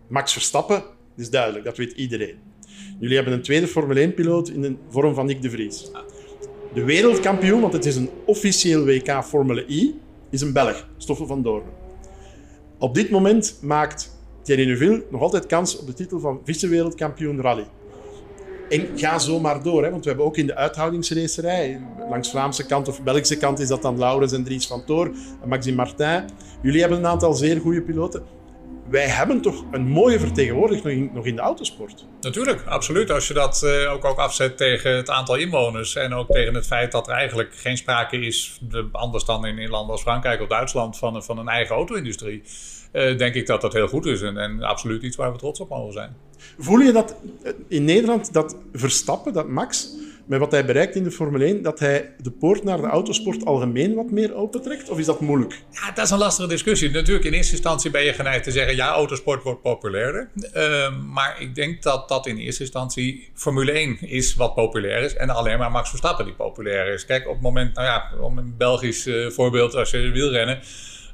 Max Verstappen is duidelijk, dat weet iedereen. Jullie hebben een tweede Formule 1-piloot in de vorm van Nick de Vries. De wereldkampioen, want het is een officieel WK Formule I, is een Belg, Stoffel van Doorn. Op dit moment maakt Thierry Neuville nog altijd kans op de titel van vice-wereldkampioen rally. En ga zo maar door, hè, want we hebben ook in de uithoudingsracerij, langs Vlaamse kant of Belgische kant is dat dan Laurens en Dries van Toor, Maxime Martin. Jullie hebben een aantal zeer goede piloten. Wij hebben toch een mooie vertegenwoordiging nog in, nog in de autosport. Natuurlijk, absoluut. Als je dat uh, ook, ook afzet tegen het aantal inwoners en ook tegen het feit dat er eigenlijk geen sprake is, anders dan in, in landen als Frankrijk of Duitsland, van, van een eigen auto-industrie. Uh, denk ik dat dat heel goed is en, en absoluut iets waar we trots op mogen zijn. Voel je dat in Nederland, dat Verstappen, dat Max, met wat hij bereikt in de Formule 1, dat hij de poort naar de autosport algemeen wat meer opentrekt? Of is dat moeilijk? Ja, dat is een lastige discussie. Natuurlijk, in eerste instantie ben je geneigd te zeggen, ja, autosport wordt populairder. Uh, maar ik denk dat dat in eerste instantie Formule 1 is wat populair is. En alleen maar Max Verstappen die populair is. Kijk, op het moment, nou ja, om een Belgisch uh, voorbeeld, als je wielrennen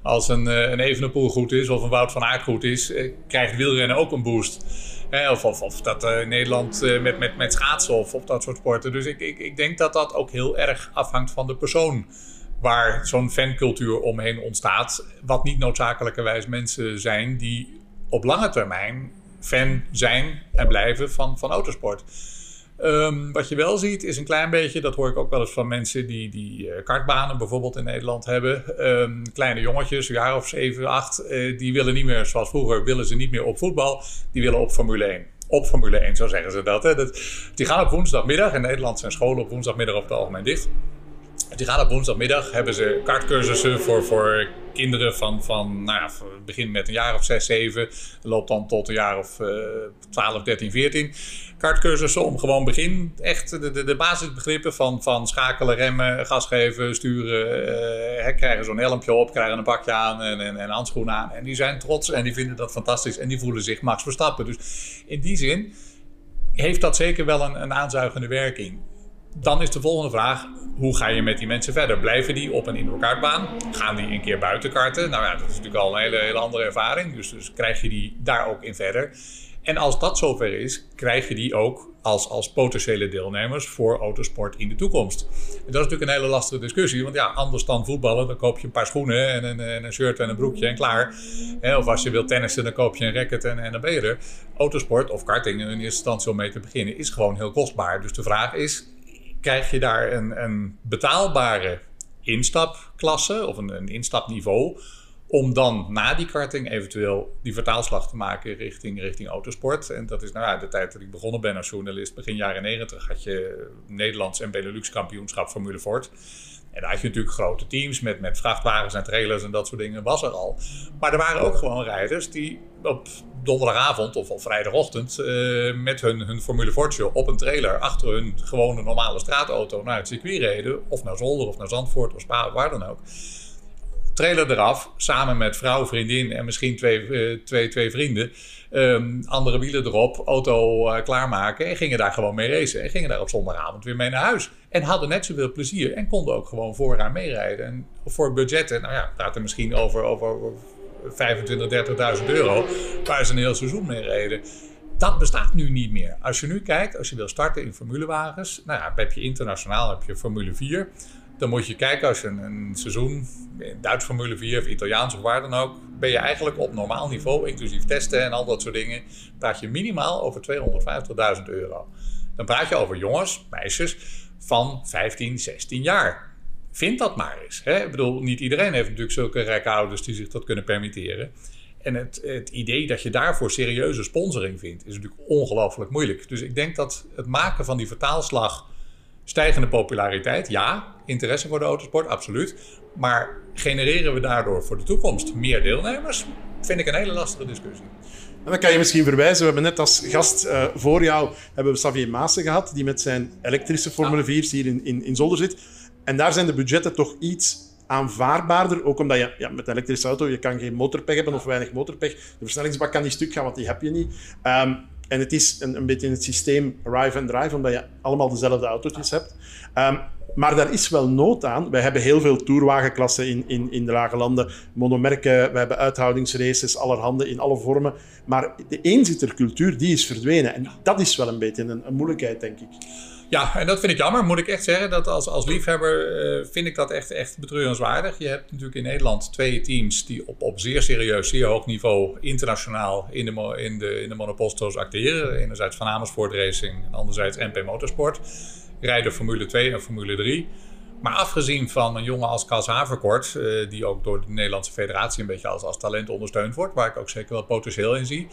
als een, uh, een Evenepoel goed is of een Wout van Aert goed is, uh, krijgt wielrennen ook een boost. Of, of, of, dat in Nederland met, met, met schaatsen of, of dat soort sporten. Dus ik, ik, ik denk dat dat ook heel erg afhangt van de persoon waar zo'n fancultuur omheen ontstaat. Wat niet noodzakelijkerwijs mensen zijn die op lange termijn fan zijn en blijven van, van autosport. Um, wat je wel ziet is een klein beetje, dat hoor ik ook wel eens van mensen die, die uh, kartbanen bijvoorbeeld in Nederland hebben. Um, kleine jongetjes, een jaar of 7, 8, uh, die willen niet meer zoals vroeger, willen ze niet meer op voetbal, die willen op Formule 1. Op Formule 1, zo zeggen ze dat, hè. dat. Die gaan op woensdagmiddag, in Nederland zijn scholen op woensdagmiddag over het algemeen dicht. Die gaan op woensdagmiddag, hebben ze kaartcursussen voor, voor kinderen van, van nou begin met een jaar of 6, 7. Loopt dan tot een jaar of uh, 12, 13, 14. Kaartcursussen om gewoon begin echt de, de, de basisbegrippen van, van schakelen, remmen, gas geven, sturen. Uh, krijgen zo'n helmpje op, krijgen een pakje aan en, en, en handschoenen aan. En die zijn trots en die vinden dat fantastisch en die voelen zich Max Verstappen. Dus in die zin heeft dat zeker wel een, een aanzuigende werking. Dan is de volgende vraag: hoe ga je met die mensen verder? Blijven die op een indoorkaartbaan? Gaan die een keer buiten karten? Nou ja, dat is natuurlijk al een hele, hele andere ervaring. Dus, dus krijg je die daar ook in verder. En als dat zover is, krijg je die ook als, als potentiële deelnemers voor autosport in de toekomst. En dat is natuurlijk een hele lastige discussie, want ja, anders dan voetballen, dan koop je een paar schoenen en een, en een shirt en een broekje en klaar. Of als je wilt tennissen, dan koop je een racket en, en dan ben. Autosport of karting in eerste instantie om mee te beginnen is gewoon heel kostbaar. Dus de vraag is, krijg je daar een, een betaalbare instapklasse of een, een instapniveau om dan na die karting eventueel die vertaalslag te maken richting, richting autosport. En dat is nou ja, de tijd dat ik begonnen ben als journalist. Begin jaren 90 had je Nederlands en Benelux kampioenschap Formule Ford. En daar had je natuurlijk grote teams met, met vrachtwagens en trailers en dat soort dingen, was er al. Maar er waren ook gewoon rijders die op donderdagavond of op vrijdagochtend uh, met hun, hun Formule Fortje op een trailer achter hun gewone normale straatauto naar het circuit reden. Of naar Zolder of naar Zandvoort of Spa of waar dan ook. Trailer eraf, samen met vrouw, vriendin en misschien twee, uh, twee, twee vrienden. Um, andere wielen erop, auto uh, klaarmaken en gingen daar gewoon mee racen. En gingen daar op zondagavond weer mee naar huis. En hadden net zoveel plezier en konden ook gewoon vooraan meerijden. En voor budgetten, nou ja, praten misschien over, over 25, 30.000 euro, waar ze een heel seizoen mee reden. Dat bestaat nu niet meer. Als je nu kijkt, als je wil starten in formulewagens, nou ja, heb je internationaal heb je Formule 4. Dan moet je kijken als je een, een seizoen, Duits Formule 4 of Italiaans of waar dan ook, ben je eigenlijk op normaal niveau, inclusief testen en al dat soort dingen, praat je minimaal over 250.000 euro. Dan praat je over jongens, meisjes van 15, 16 jaar. Vind dat maar eens. Hè? Ik bedoel, niet iedereen heeft natuurlijk zulke rijke ouders die zich dat kunnen permitteren. En het, het idee dat je daarvoor serieuze sponsoring vindt, is natuurlijk ongelooflijk moeilijk. Dus ik denk dat het maken van die vertaalslag, stijgende populariteit, ja, interesse voor de autosport, absoluut. Maar genereren we daardoor voor de toekomst meer deelnemers? Vind ik een hele lastige discussie. En dan kan je misschien verwijzen. We hebben net als gast uh, voor jou hebben we Xavier Maassen gehad, die met zijn elektrische Formule 4 hier in, in, in Zolder zit. En daar zijn de budgetten toch iets aanvaardbaarder. Ook omdat je ja, met een elektrische auto je kan geen motorpech hebben of weinig motorpech. De versnellingsbak kan niet stuk gaan, want die heb je niet. Um, en het is een, een beetje in het systeem arrive and drive, omdat je allemaal dezelfde autootjes hebt. Um, maar daar is wel nood aan. Wij hebben heel veel toerwagenklassen in, in, in de lage landen, monomerken, we hebben uithoudingsraces, allerhande in alle vormen. Maar de eenzittercultuur, die is verdwenen. En dat is wel een beetje een, een moeilijkheid, denk ik. Ja, en dat vind ik jammer. Moet ik echt zeggen dat als, als liefhebber uh, vind ik dat echt, echt betreurenswaardig. Je hebt natuurlijk in Nederland twee teams die op, op zeer serieus, zeer hoog niveau internationaal in de, in de, in de monoposto's acteren. Enerzijds Van Amersfoort Racing en anderzijds MP Motorsport. Rijden Formule 2 en Formule 3. Maar afgezien van een jongen als Cas Haverkort, uh, die ook door de Nederlandse federatie een beetje als, als talent ondersteund wordt, waar ik ook zeker wel potentieel in zie,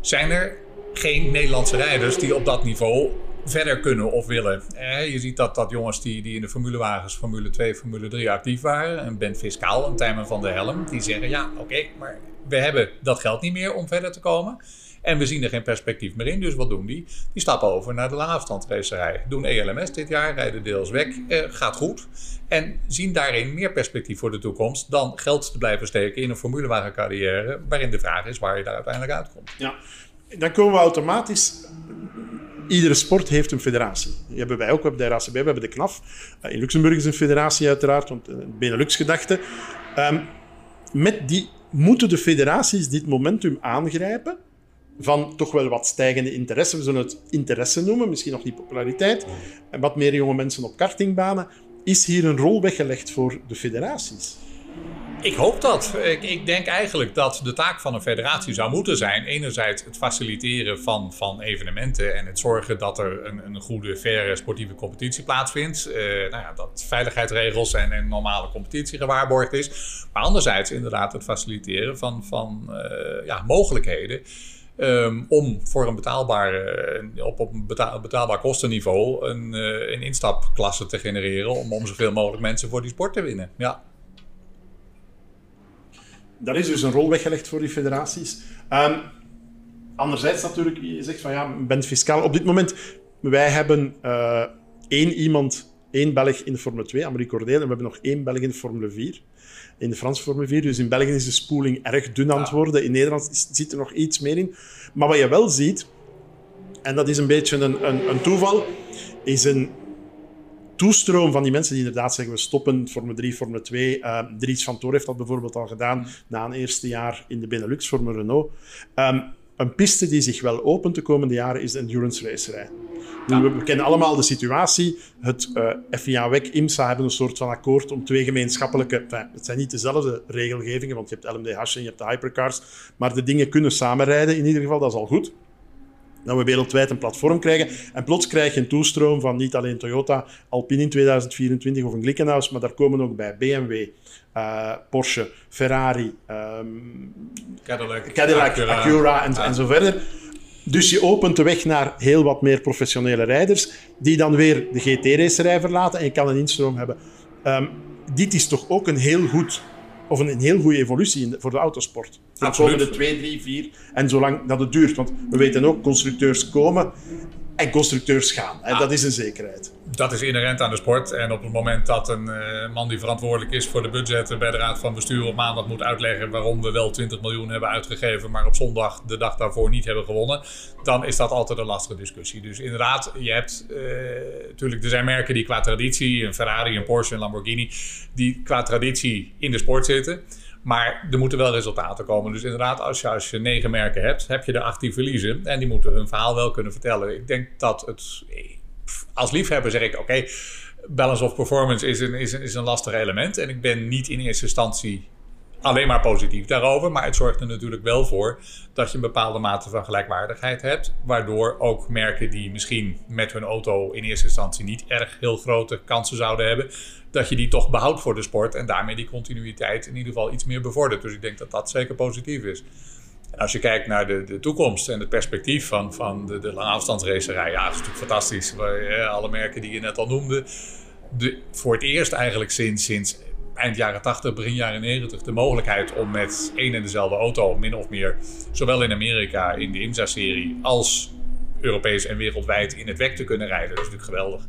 zijn er geen Nederlandse rijders die op dat niveau verder kunnen of willen. Eh, je ziet dat, dat jongens die, die in de formulewagens, Formule 2, Formule 3 actief waren, en Ben Fiscaal en Tijmen van der Helm, die zeggen ja, oké, maar we hebben dat geld niet meer om verder te komen. En we zien er geen perspectief meer in. Dus wat doen die? Die stappen over naar de langafstandsracerij. Doen ELMS dit jaar, rijden deels weg. Eh, gaat goed. En zien daarin meer perspectief voor de toekomst dan geld te blijven steken in een formulewagencarrière. Waarin de vraag is waar je daar uiteindelijk uitkomt. Ja, dan komen we automatisch iedere sport heeft een federatie. Die hebben wij ook. We hebben de RACB, we hebben de KNAF. Eh, in Luxemburg is een federatie uiteraard, want een Benelux-gedachte. Um, met die, moeten de federaties dit momentum aangrijpen van toch wel wat stijgende interesse. We zullen het interesse noemen, misschien nog niet populariteit. En wat meer jonge mensen op kartingbanen. Is hier een rol weggelegd voor de federaties? Ik hoop dat. Ik, ik, denk eigenlijk dat de taak van een federatie zou moeten zijn: enerzijds het faciliteren van, van evenementen en het zorgen dat er een, een goede, faire sportieve competitie plaatsvindt. Uh, nou ja, dat veiligheidsregels en, een normale competitie gewaarborgd is. Maar anderzijds inderdaad het faciliteren van, van uh, ja, mogelijkheden. Um, om voor een betaalbare, op, op een betaalbaar kostenniveau een, uh, een instapklasse te genereren. Om, om zoveel mogelijk mensen voor die sport te winnen. Ja. Daar is dus een rol weggelegd voor die federaties. Um, anderzijds natuurlijk, je zegt van ja, bent fiscaal. Op dit moment, wij hebben uh, één iemand, één Belg in de Formule 2, Amelie Cordeel, en we hebben nog één Belg in de Formule 4 in de Franse Formule 4. Dus in België is de spoeling erg dun aan het worden. In Nederland zit er nog iets meer in. Maar wat je wel ziet, en dat is een beetje een, een, een toeval, is een toestroom van die mensen die inderdaad zeggen we stoppen Formule 3, Formule 2. Uh, Dries van Toor heeft dat bijvoorbeeld al gedaan na een eerste jaar in de Benelux voor Renault. Um, een piste die zich wel opent de komende jaren is de endurance racerij. We, kennen allemaal de situatie. Het uh, FIA WEC, IMSA hebben een soort van akkoord om twee gemeenschappelijke... Enfin, het zijn niet dezelfde regelgevingen, want je hebt LMDH en je hebt de hypercars. Maar de dingen kunnen samenrijden in ieder geval, dat is al goed dat we wereldwijd een platform krijgen. En plots krijg je een toestroom van niet alleen Toyota, Alpine in 2024 of een Glickenhaus, maar daar komen ook bij BMW, uh, Porsche, Ferrari, um, Cadillac, Cadillac Acura, Acura en, en zo verder. Dus je opent de weg naar heel wat meer professionele rijders, die dan weer de GT-racerij verlaten en je kan een instroom hebben. Um, dit is toch ook een heel goed of een, een heel goede evolutie voor de autosport. De komende twee, drie, vier en zolang dat het duurt. Want we weten ook, constructeurs komen en constructeurs gaan. En dat is een zekerheid. Dat is inherent aan de sport. En op het moment dat een uh, man die verantwoordelijk is voor de budgetten bij de Raad van Bestuur op maandag moet uitleggen waarom we wel 20 miljoen hebben uitgegeven, maar op zondag de dag daarvoor niet hebben gewonnen, dan is dat altijd een lastige discussie. Dus inderdaad, je hebt uh, natuurlijk, er zijn merken die qua traditie, een Ferrari, een Porsche, een Lamborghini, die qua traditie in de sport zitten. Maar er moeten wel resultaten komen. Dus inderdaad, als je, als je negen merken hebt, heb je er 18 verliezen. En die moeten hun verhaal wel kunnen vertellen. Ik denk dat het. Als liefhebber zeg ik: oké, balance of performance is een, is, een, is een lastig element. En ik ben niet in eerste instantie alleen maar positief daarover. Maar het zorgt er natuurlijk wel voor dat je een bepaalde mate van gelijkwaardigheid hebt. Waardoor ook merken die misschien met hun auto in eerste instantie niet erg heel grote kansen zouden hebben. Dat je die toch behoudt voor de sport en daarmee die continuïteit in ieder geval iets meer bevordert. Dus ik denk dat dat zeker positief is. En als je kijkt naar de, de toekomst en het perspectief van, van de, de lange ja, dat is natuurlijk fantastisch. Alle merken die je net al noemde. De, voor het eerst eigenlijk sinds, sinds eind jaren 80, begin jaren 90 de mogelijkheid om met één en dezelfde auto, min of meer, zowel in Amerika in de IMSA-serie als Europees en wereldwijd in het WEC te kunnen rijden. Dat is natuurlijk geweldig.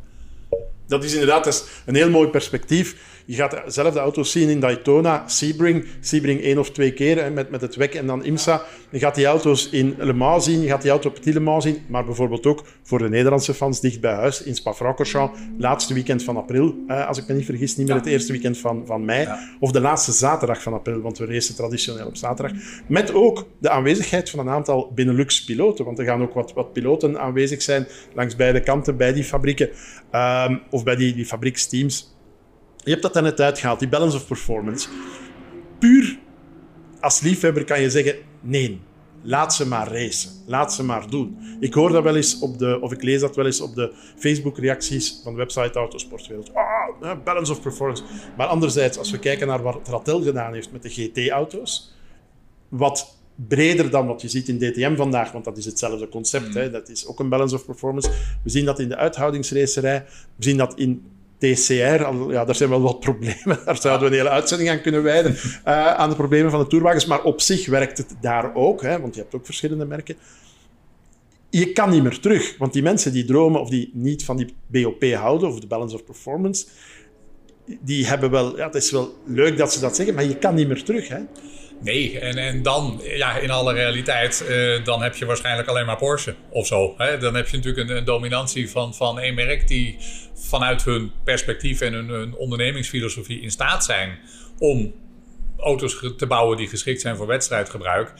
Dat is inderdaad een heel mooi perspectief. Je gaat zelf de auto's zien in Daytona, Sebring. Sebring één of twee keer hè, met, met het WEC en dan IMSA. Je gaat die auto's in Le Mans zien, je gaat die auto op Petit Le Mans zien. Maar bijvoorbeeld ook voor de Nederlandse fans dicht bij huis in Spa-Francorchamps. Laatste weekend van april, als ik me niet vergis. Niet meer het eerste weekend van, van mei. Of de laatste zaterdag van april, want we racen traditioneel op zaterdag. Met ook de aanwezigheid van een aantal Benelux-piloten. Want er gaan ook wat, wat piloten aanwezig zijn langs beide kanten bij die fabrieken. Um, of bij die, die fabrieksteams. Je hebt dat er net uitgehaald, die balance of performance. Puur als liefhebber kan je zeggen: nee, laat ze maar racen. Laat ze maar doen. Ik hoor dat wel eens op de, of ik lees dat wel eens op de Facebook-reacties van de website Autosportwereld. Ah, balance of performance. Maar anderzijds, als we kijken naar wat Rattel gedaan heeft met de GT-auto's, wat breder dan wat je ziet in DTM vandaag, want dat is hetzelfde concept. Mm. Hè. Dat is ook een balance of performance. We zien dat in de uithoudingsracerij. We zien dat in TCR, ja, daar zijn wel wat problemen. Daar zouden we een hele uitzending aan kunnen wijden, uh, aan de problemen van de toerwagens. Maar op zich werkt het daar ook, hè, want je hebt ook verschillende merken. Je kan niet meer terug, want die mensen die dromen of die niet van die BOP houden, of de balance of performance, die hebben wel, ja, het is wel leuk dat ze dat zeggen, maar je kan niet meer terug. Hè. Nee, en, en dan, ja, in alle realiteit, uh, dan heb je waarschijnlijk alleen maar Porsche of zo. Hè? Dan heb je natuurlijk een, een, dominantie van, van één merk die vanuit hun perspectief en hun, hun ondernemingsfilosofie in staat zijn om auto's te bouwen die geschikt zijn voor wedstrijdgebruik.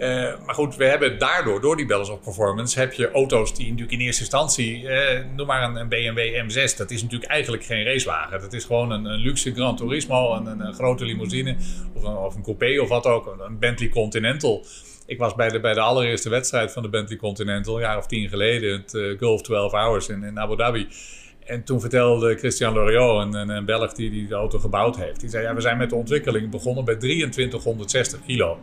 Uh, maar goed, we hebben daardoor, door die Balance of Performance, heb je auto's die natuurlijk in eerste instantie, uh, noem maar een, BMW M6, dat is natuurlijk eigenlijk geen racewagen. Dat is gewoon een, een luxe Gran Turismo, een, een, grote limousine of een, coupé of wat ook, een Bentley Continental. Ik was bij de, bij de allereerste wedstrijd van de Bentley Continental, een jaar of tien geleden, het uh, Gulf 12 Hours in, in Abu Dhabi. En toen vertelde Christian Loriot, een, een, een Belg die, die de auto gebouwd heeft, die zei: ja, We zijn met de ontwikkeling begonnen bij 2360 kilo.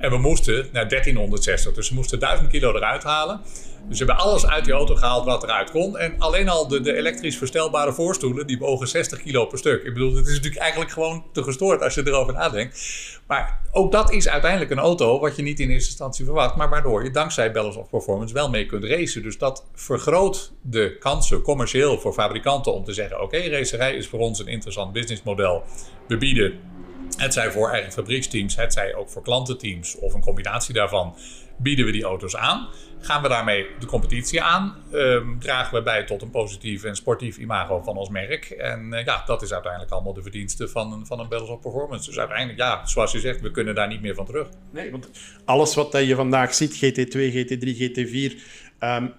En we moesten naar 1360. Dus we moesten 1000 kilo eruit halen. Dus we hebben alles uit die auto gehaald wat eruit kon. En alleen al de, de elektrisch verstelbare voorstoelen, die wogen 60 kilo per stuk. Ik bedoel, het is natuurlijk eigenlijk gewoon te gestoord als je erover nadenkt. Maar ook dat is uiteindelijk een auto wat je niet in eerste instantie verwacht. Maar waardoor je dankzij Balance of Performance wel mee kunt racen. Dus dat vergroot de kansen commercieel voor fabrikanten om te zeggen... oké, racerij is voor ons een interessant businessmodel. We bieden het zij voor eigen fabrieksteams, het zij ook voor klantenteams of een combinatie daarvan, bieden we die auto's aan. Gaan we daarmee de competitie aan? Um, dragen we bij tot een positief en sportief imago van ons merk? En uh, ja, dat is uiteindelijk allemaal de verdienste van een, van een Battles of Performance. Dus uiteindelijk, ja, zoals je zegt, we kunnen daar niet meer van terug. Nee, want alles wat je vandaag ziet, GT2, GT3, GT4, um,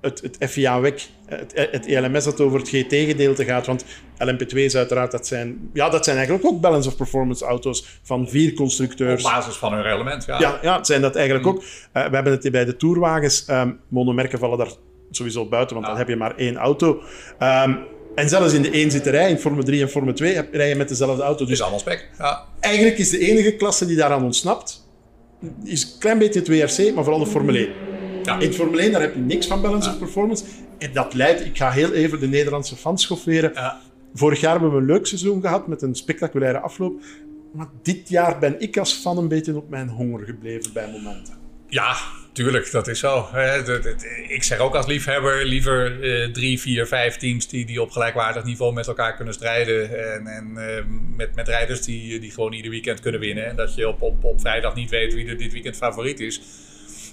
het, het FIA-WEC, het, het ELMS dat over het GT-gedeelte gaat. Want LMP2 is uiteraard, dat zijn, ja, dat zijn eigenlijk ook balance of performance auto's van vier constructeurs. Op basis van hun reglement, ja. Ja, ja zijn dat eigenlijk mm. ook. Uh, we hebben het bij de tourwagens. Um, monomerken vallen daar sowieso buiten, want ja. dan heb je maar één auto. Um, en zelfs in de eenzitterij, in Formule 3 en Formule 2, rij je met dezelfde auto. Dus is allemaal spek. Ja. Eigenlijk is de enige klasse die daaraan ontsnapt, is een klein beetje het WRC, maar vooral de Formule 1. Ja. In Formule 1 daar heb je niks van balance of performance. En dat leidt, ik ga heel even de Nederlandse fans schofferen. Ja. Vorig jaar hebben we een leuk seizoen gehad met een spectaculaire afloop. Maar dit jaar ben ik als fan een beetje op mijn honger gebleven bij momenten. Ja, tuurlijk, dat is zo. Ik zeg ook als liefhebber liever eh, drie, vier, vijf teams die, die op gelijkwaardig niveau met elkaar kunnen strijden. En, en uh, met, met rijders die, die gewoon ieder weekend kunnen winnen. En dat je op, op, op vrijdag niet weet wie er dit weekend favoriet is.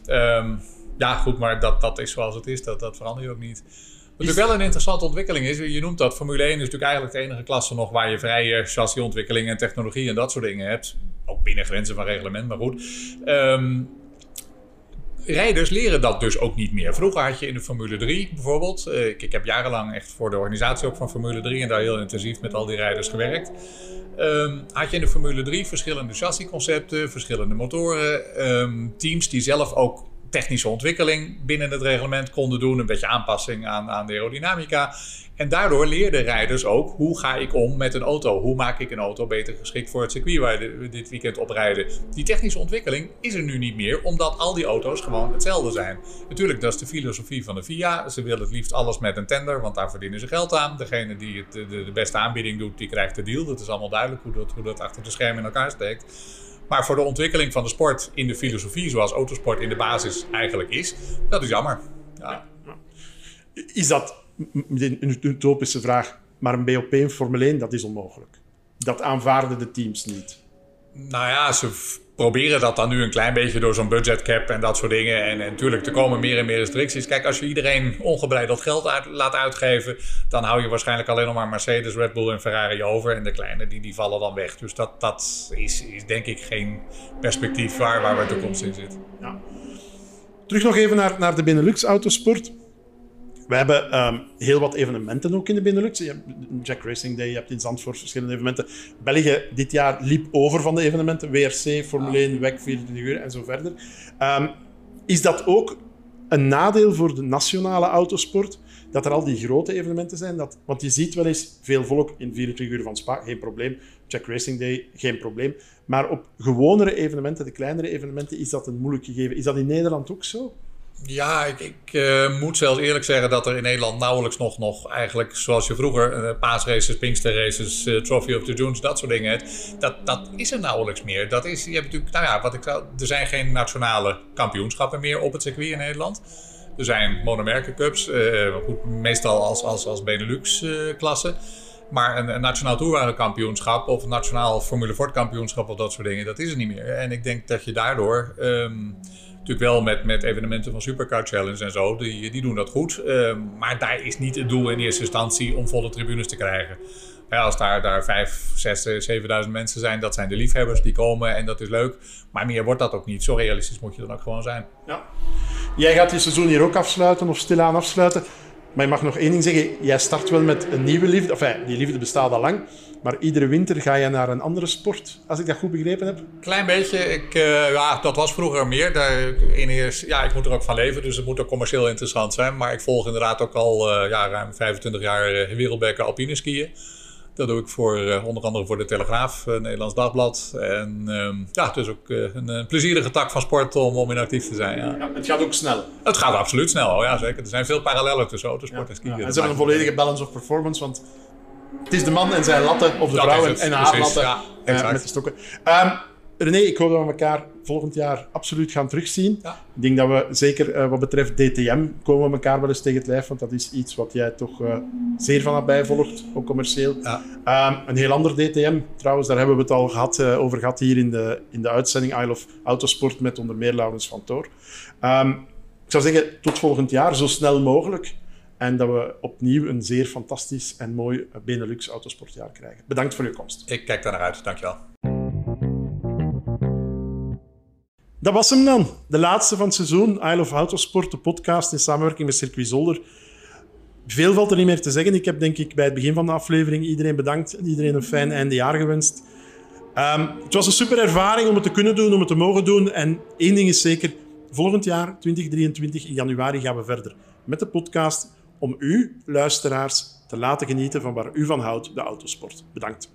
Um, ja, goed, maar dat, dat is zoals het is. Dat, dat verander je ook niet. Wat natuurlijk wel een interessante ontwikkeling is, je noemt dat Formule 1 is natuurlijk eigenlijk de enige klasse nog waar je vrije chassisontwikkeling en technologie en dat soort dingen hebt. Ook binnen grenzen van reglement, maar goed. Um, rijders leren dat dus ook niet meer. Vroeger had je in de Formule 3 bijvoorbeeld. Uh, ik, ik, heb jarenlang echt voor de organisatie ook van Formule 3 en daar heel intensief met al die rijders gewerkt. Um, had je in de Formule 3 verschillende chassisconcepten, verschillende motoren, um, teams die zelf ook technische ontwikkeling binnen het reglement konden doen. Een beetje aanpassing aan, aan de aerodynamica. En daardoor leerden rijders ook hoe ga ik om met een auto? Hoe maak ik een auto beter geschikt voor het circuit waar we dit weekend op rijden? Die technische ontwikkeling is er nu niet meer, omdat al die auto's gewoon hetzelfde zijn. Natuurlijk, dat is de filosofie van de FIA. Ze willen het liefst alles met een tender, want daar verdienen ze geld aan. Degene die het, de, beste aanbieding doet, die krijgt de deal. Dat is allemaal duidelijk hoe dat, hoe dat achter de schermen in elkaar steekt. Maar voor de ontwikkeling van de sport in de filosofie, zoals autosport in de basis eigenlijk is, dat is jammer. Ja. Is dat een utopische vraag, maar een BOP in Formule 1, dat is onmogelijk. Dat aanvaarden de teams niet. Nou ja, ze proberen dat dan nu een klein beetje door zo'n budgetcap en dat soort dingen. En, natuurlijk, er komen meer en meer restricties. Kijk, als je iedereen ongebreideld geld laat uitgeven, dan hou je waarschijnlijk alleen nog maar Mercedes, Red Bull en Ferrari over. En de kleine, die, die vallen dan weg. Dus dat, dat is, is denk ik geen perspectief waar, waar de toekomst in zit. Ja. Terug nog even naar, naar de Benelux autosport. We hebben um, heel wat evenementen ook in de Benelux. Je hebt Jack Racing Day, je hebt in Zandvoort verschillende evenementen. België dit jaar liep over van de evenementen. WRC, Formule 1, WEC, 24 uur en zo verder. Um, is dat ook een nadeel voor de nationale autosport? Dat er al die grote evenementen zijn? Dat, want je ziet wel eens veel volk in 24 uur van Spa, geen probleem. Jack Racing Day, geen probleem. Maar op gewonere evenementen, de kleinere evenementen, is dat een moeilijk gegeven. Is dat in Nederland ook zo? Ja, ik, uh, moet zelfs eerlijk zeggen dat er in Nederland nauwelijks nog, nog eigenlijk zoals je vroeger uh, paasraces, pinksterraces, uh, Trophy of the Dunes, dat soort dingen hebt. Dat, dat is er nauwelijks meer. Dat is, je hebt natuurlijk, nou ja, wat ik er zijn geen nationale kampioenschappen meer op het circuit in Nederland. Er zijn monomerkencups, goed, meestal als, als, als Benelux-klasse. Maar een, nationaal toerwagenkampioenschap of een nationaal Formule Ford kampioenschap of dat soort dingen, dat is er niet meer. En ik denk dat je daardoor... Um, Natuurlijk wel met, met evenementen van Supercar Challenge en zo, die, die doen dat goed. Uh, maar daar is niet het doel in eerste instantie om volle tribunes te krijgen. als daar, daar 5, 6, 7000 mensen zijn, dat zijn de liefhebbers die komen en dat is leuk. Maar meer wordt dat ook niet. Zo realistisch moet je dan ook gewoon zijn. Ja. Jij gaat je seizoen hier ook afsluiten of stilaan afsluiten. Maar je mag nog één ding zeggen. Jij start wel met een nieuwe liefde. Enfin, die liefde bestaat al lang. Maar iedere winter ga je naar een andere sport, als ik dat goed begrepen heb. Klein beetje. Ik, uh, ja, dat was vroeger meer. Daar, in eerst, ja, ik moet er ook van leven, dus het moet ook commercieel interessant zijn. Maar ik volg inderdaad ook al uh, ja, ruim 25 jaar uh, wereldbeker alpine skiën. Dat doe ik voor, uh, onder andere voor de Telegraaf, uh, Nederlands Dagblad. En um, ja, het is ook uh, een, een, plezierige tak van sport om, om in actief te zijn. Ja. ja. het gaat ook snel. Het gaat absoluut snel, oh ja zeker. Er zijn veel parallellen tussen autosport ja. en skiën. Ja. En ze hebben een volledige balance of performance, want het is de man en zijn latten, of de dat vrouw en haar latten ja, met de stokken. Um, René, ik hoop dat we elkaar volgend jaar absoluut gaan terugzien. Ja. Ik denk dat we zeker uh, wat betreft DTM komen we elkaar wel eens tegen het lijf, want dat is iets wat jij toch uh, zeer van nabij volgt, ook commercieel. Ja. Um, een heel ander DTM, trouwens, daar hebben we het al gehad, uh, over gehad hier in de, in de uitzending Isle of Autosport met onder meer Laurens van Toor. Um, ik zou zeggen, tot volgend jaar, zo snel mogelijk. En dat we opnieuw een zeer fantastisch en mooi Benelux autosportjaar krijgen. Bedankt voor uw komst. Ik kijk daar naar uit, dankjewel. Dat was hem dan. De laatste van het seizoen. Isle of Autosport, de podcast in samenwerking met Circuit Zolder. Veel valt er niet meer te zeggen. Ik heb denk ik bij het begin van de aflevering iedereen bedankt. En iedereen een fijn eindejaar gewenst. Um, het was een super ervaring om het te kunnen doen, om het te mogen doen. En één ding is zeker. Volgend jaar, 2023, in januari, gaan we verder met de podcast om u, luisteraars, te laten genieten van waar u van houdt, de autosport. Bedankt.